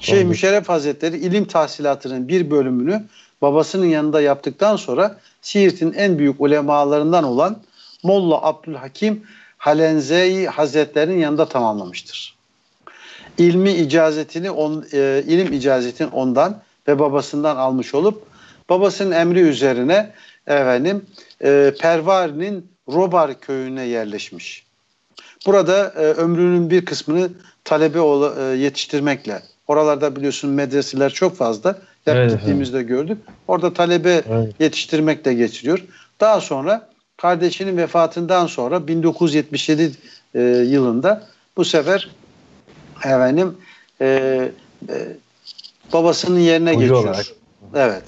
Şeyh Müşerref Hazretleri ilim tahsilatının bir bölümünü babasının yanında yaptıktan sonra Siirt'in en büyük ulemalarından olan Molla Abdülhakim Halenzei Hazretleri'nin yanında tamamlamıştır. İlmi icazetini on, e, ilim icazetini ondan ve babasından almış olup babasının emri üzerine efendim e, Pervari'nin Robar köyüne yerleşmiş. Burada e, ömrünün bir kısmını talebe e, yetiştirmekle Oralarda biliyorsun medreseler çok fazla. Hep Evet, gittiğimizde gördük. Orada talebe Evet. yetiştirmekle geçiriyor. Daha sonra kardeşinin vefatından sonra 1977 e, yılında bu sefer efendim e, e, babasının yerine Hoca geçiyor. olarak. Evet.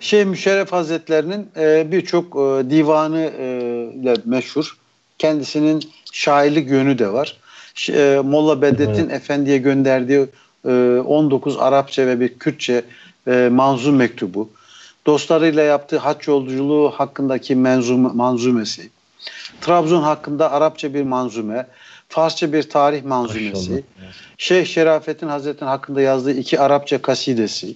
Şeyh Müşerref Hazretlerinin e, birçok e, divanı e, ile meşhur. Kendisinin şairlik yönü de var. E, Molla Bedrettin Efendi'ye gönderdiği e, 19 Arapça ve bir Kürtçe e, manzum mektubu. Dostlarıyla yaptığı haç yolculuğu hakkındaki menzum, manzumesi. Trabzon hakkında Arapça bir manzume. Farsça bir tarih manzumesi. Maşallah. Şeyh Şerafettin Hazretleri'nin hakkında yazdığı iki Arapça kasidesi.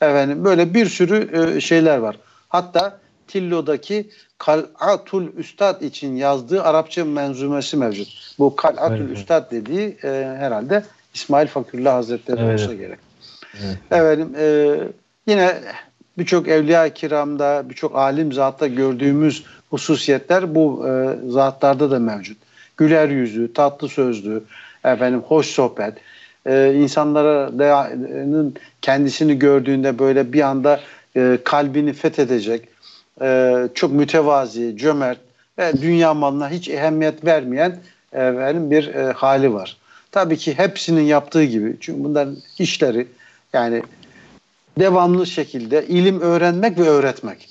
Efendim böyle bir sürü e, şeyler var. Hatta Tillo'daki Kal'atul Üstad için yazdığı Arapça menzumesi mevcut. Bu Kal'atul Evet. Üstad dediği e, herhalde İsmail Fakürllah Hazretleri Evet. olsa gerek. Evet. Efendim e, yine birçok evliya kiramda, birçok alim zatta gördüğümüz hususiyetler bu e, zatlarda da mevcut. Güler yüzü, tatlı sözlü, efendim hoş sohbet, e, insanların kendisini gördüğünde böyle bir anda e, kalbini fethedecek, e, çok mütevazi, cömert ve dünya malına hiç ehemmiyet vermeyen efendim bir e, hali var. Tabii ki hepsinin yaptığı gibi. Çünkü bunların işleri yani devamlı şekilde ilim öğrenmek ve öğretmek.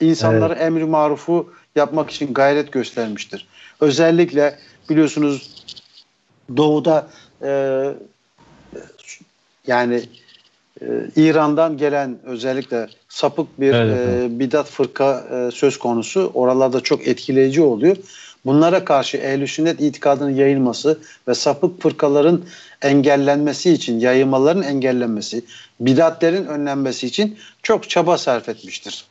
İnsanlara emri marufu yapmak için gayret göstermiştir. Özellikle biliyorsunuz doğuda e, yani e, İran'dan gelen özellikle sapık bir Evet, e, bidat fırka e, söz konusu. Oralarda çok etkileyici oluyor. Bunlara karşı ehl sünnet itikadının yayılması ve sapık fırkaların engellenmesi için, yayılmaların engellenmesi, bidatlerin önlenmesi için çok çaba sarf etmiştir.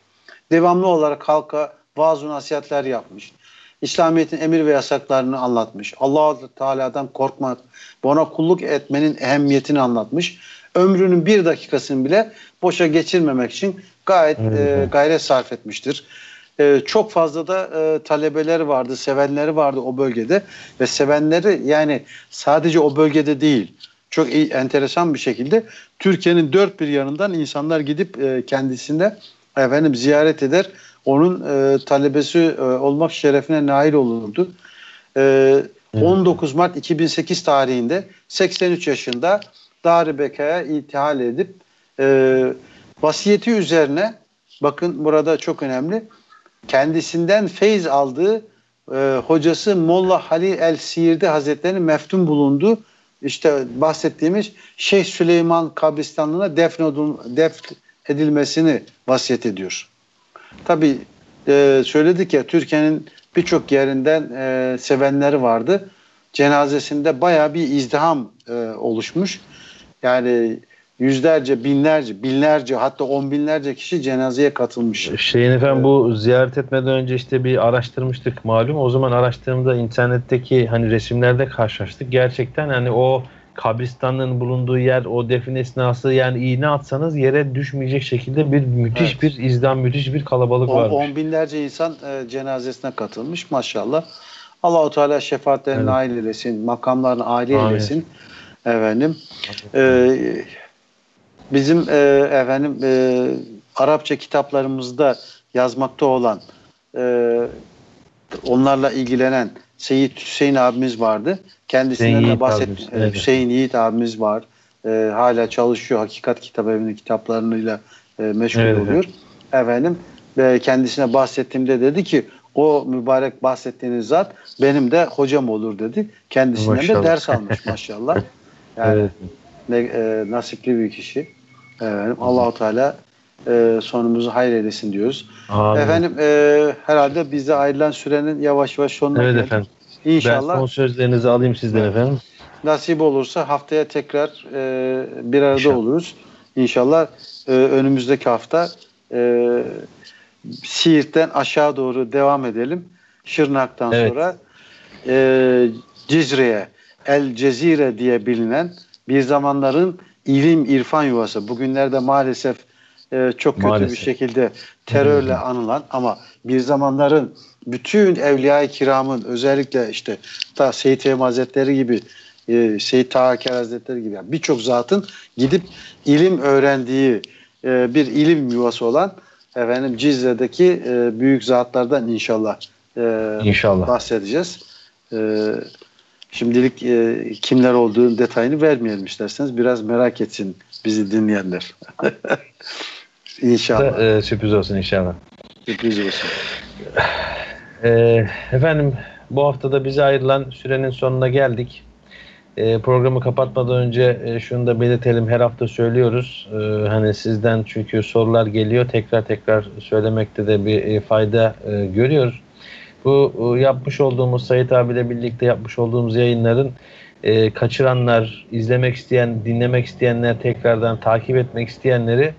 Devamlı olarak halka vaaz nasihatler yapmış. İslamiyet'in emir ve yasaklarını anlatmış. allah Teala'dan korkmak, ona kulluk etmenin ehemmiyetini anlatmış. Ömrünün bir dakikasını bile boşa geçirmemek için gayet Evet. e, gayret sarf etmiştir. E, çok fazla da e, talebeleri vardı, sevenleri vardı o bölgede ve sevenleri yani sadece o bölgede değil. Çok iyi, enteresan bir şekilde Türkiye'nin dört bir yanından insanlar gidip e, kendisine efendim ziyaret eder. Onun e, talebesi e, olmak şerefine nail olurdu. E, 19 Mart 2008 tarihinde 83 yaşında Dar-ı Beka'ya intihal edip e, vasiyeti üzerine bakın burada çok önemli kendisinden feyz aldığı e, hocası Molla Halil El Siirdi Hazretleri'nin meftun bulunduğu işte bahsettiğimiz Şeyh Süleyman kabristanlığına defnedil, defnedilmesini vasiyet ediyor. Tabi e, söyledik ya Türkiye'nin birçok yerinden e, sevenleri vardı. Cenazesinde baya bir izdiham e, oluşmuş. Yani yüzlerce, binlerce, binlerce hatta on binlerce kişi cenazeye katılmış. Şeyin efendim bu ziyaret etmeden önce işte bir araştırmıştık malum. O zaman araştırdığımda internetteki hani resimlerde karşılaştık. Gerçekten hani o kabristanlığın bulunduğu yer, o defin esnası yani iğne atsanız yere düşmeyecek şekilde bir müthiş Evet. bir izdam, müthiş bir kalabalık varmış. on binlerce insan e, cenazesine katılmış maşallah. Allahu Teala şefaatlerine Evet. nail eylesin, makamlarını Amin. eylesin. Efendim. E, bizim e, efendim e, Arapça kitaplarımızda yazmakta olan e, onlarla ilgilenen Seyyid Hüseyin abimiz vardı. Kendisinden Hüseyin de Yiğit bahset abimiz, e, evet. Hüseyin Yiğit abimiz var. E, hala çalışıyor. Hakikat Kitap Evi'nin kitaplarıyla e, meşgul Evet, evet. oluyor. Efendim ve kendisine bahsettiğimde dedi ki o mübarek bahsettiğiniz zat benim de hocam olur dedi. Kendisinden Maşallah. de ders almış maşallah. Yani Evet. ne, e, nasipli bir kişi. Efendim, Allahu Teala e, sonumuzu hayır eylesin diyoruz. Amin. Efendim e, herhalde bize ayrılan sürenin yavaş yavaş sonuna Evet geldik. efendim. İnşallah Ben son sözlerinizi alayım sizden Evet. efendim. nasip olursa haftaya tekrar e, bir arada İnşallah. oluruz. İnşallah e, önümüzdeki hafta e, Siirt'ten aşağı doğru devam edelim. Şırnak'tan Evet. sonra e, Cizre'ye, El Cezire diye bilinen bir zamanların ilim irfan yuvası. Bugünlerde maalesef e, çok kötü Maalesef. bir şekilde terörle anılan ama bir zamanların bütün evliya-i kiramın özellikle işte ta Seyyid Fehmi Hazretleri gibi e, Seyyid Taha Hazretleri gibi yani birçok zatın gidip ilim öğrendiği e, bir ilim yuvası olan efendim Cizre'deki e, büyük zatlardan inşallah e, İnşallah. bahsedeceğiz. E, şimdilik e, kimler olduğunu detayını vermeyelim isterseniz. Biraz merak etsin bizi dinleyenler. inşallah. E, sürpriz olsun inşallah. Sürpriz olsun. E, efendim bu haftada bize ayrılan sürenin sonuna geldik. E, programı kapatmadan önce e, şunu da belirtelim. Her hafta söylüyoruz. E, hani sizden çünkü sorular geliyor. Tekrar tekrar söylemekte de bir e, fayda e, görüyoruz. Bu e, yapmış olduğumuz Sayit abiyle birlikte yapmış olduğumuz yayınların e, kaçıranlar, izlemek isteyen, dinlemek isteyenler, tekrardan takip etmek isteyenleri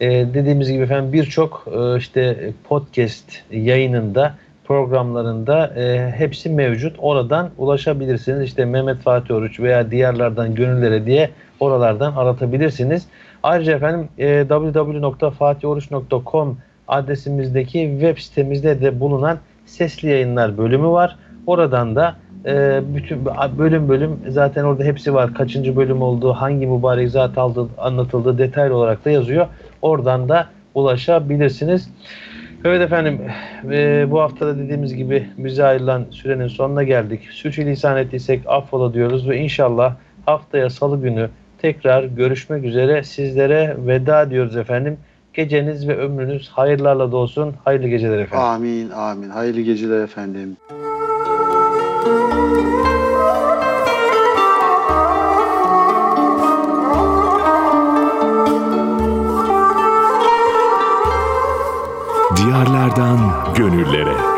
e, dediğimiz gibi efendim birçok e, işte podcast yayınında programlarında e, hepsi mevcut. Oradan ulaşabilirsiniz. İşte Mehmet Fatih Oruç veya diğerlerden gönüllere diye oralardan aratabilirsiniz. Ayrıca efendim e, www.fatihoruç.com adresimizdeki web sitemizde de bulunan sesli yayınlar bölümü var. Oradan da e, bütün bölüm bölüm zaten orada hepsi var. Kaçıncı bölüm olduğu, hangi mübarek zat aldığı, anlatıldığı detaylı olarak da yazıyor. Oradan da ulaşabilirsiniz. Evet efendim e, bu haftada dediğimiz gibi bize ayrılan sürenin sonuna geldik. Sürçülisan ettiysek affola diyoruz ve inşallah haftaya salı günü tekrar görüşmek üzere sizlere veda diyoruz efendim. Geceniz ve ömrünüz hayırlarla dolsun. Hayırlı geceler efendim. Amin amin. Hayırlı geceler efendim. Diyarlardan gönüllere.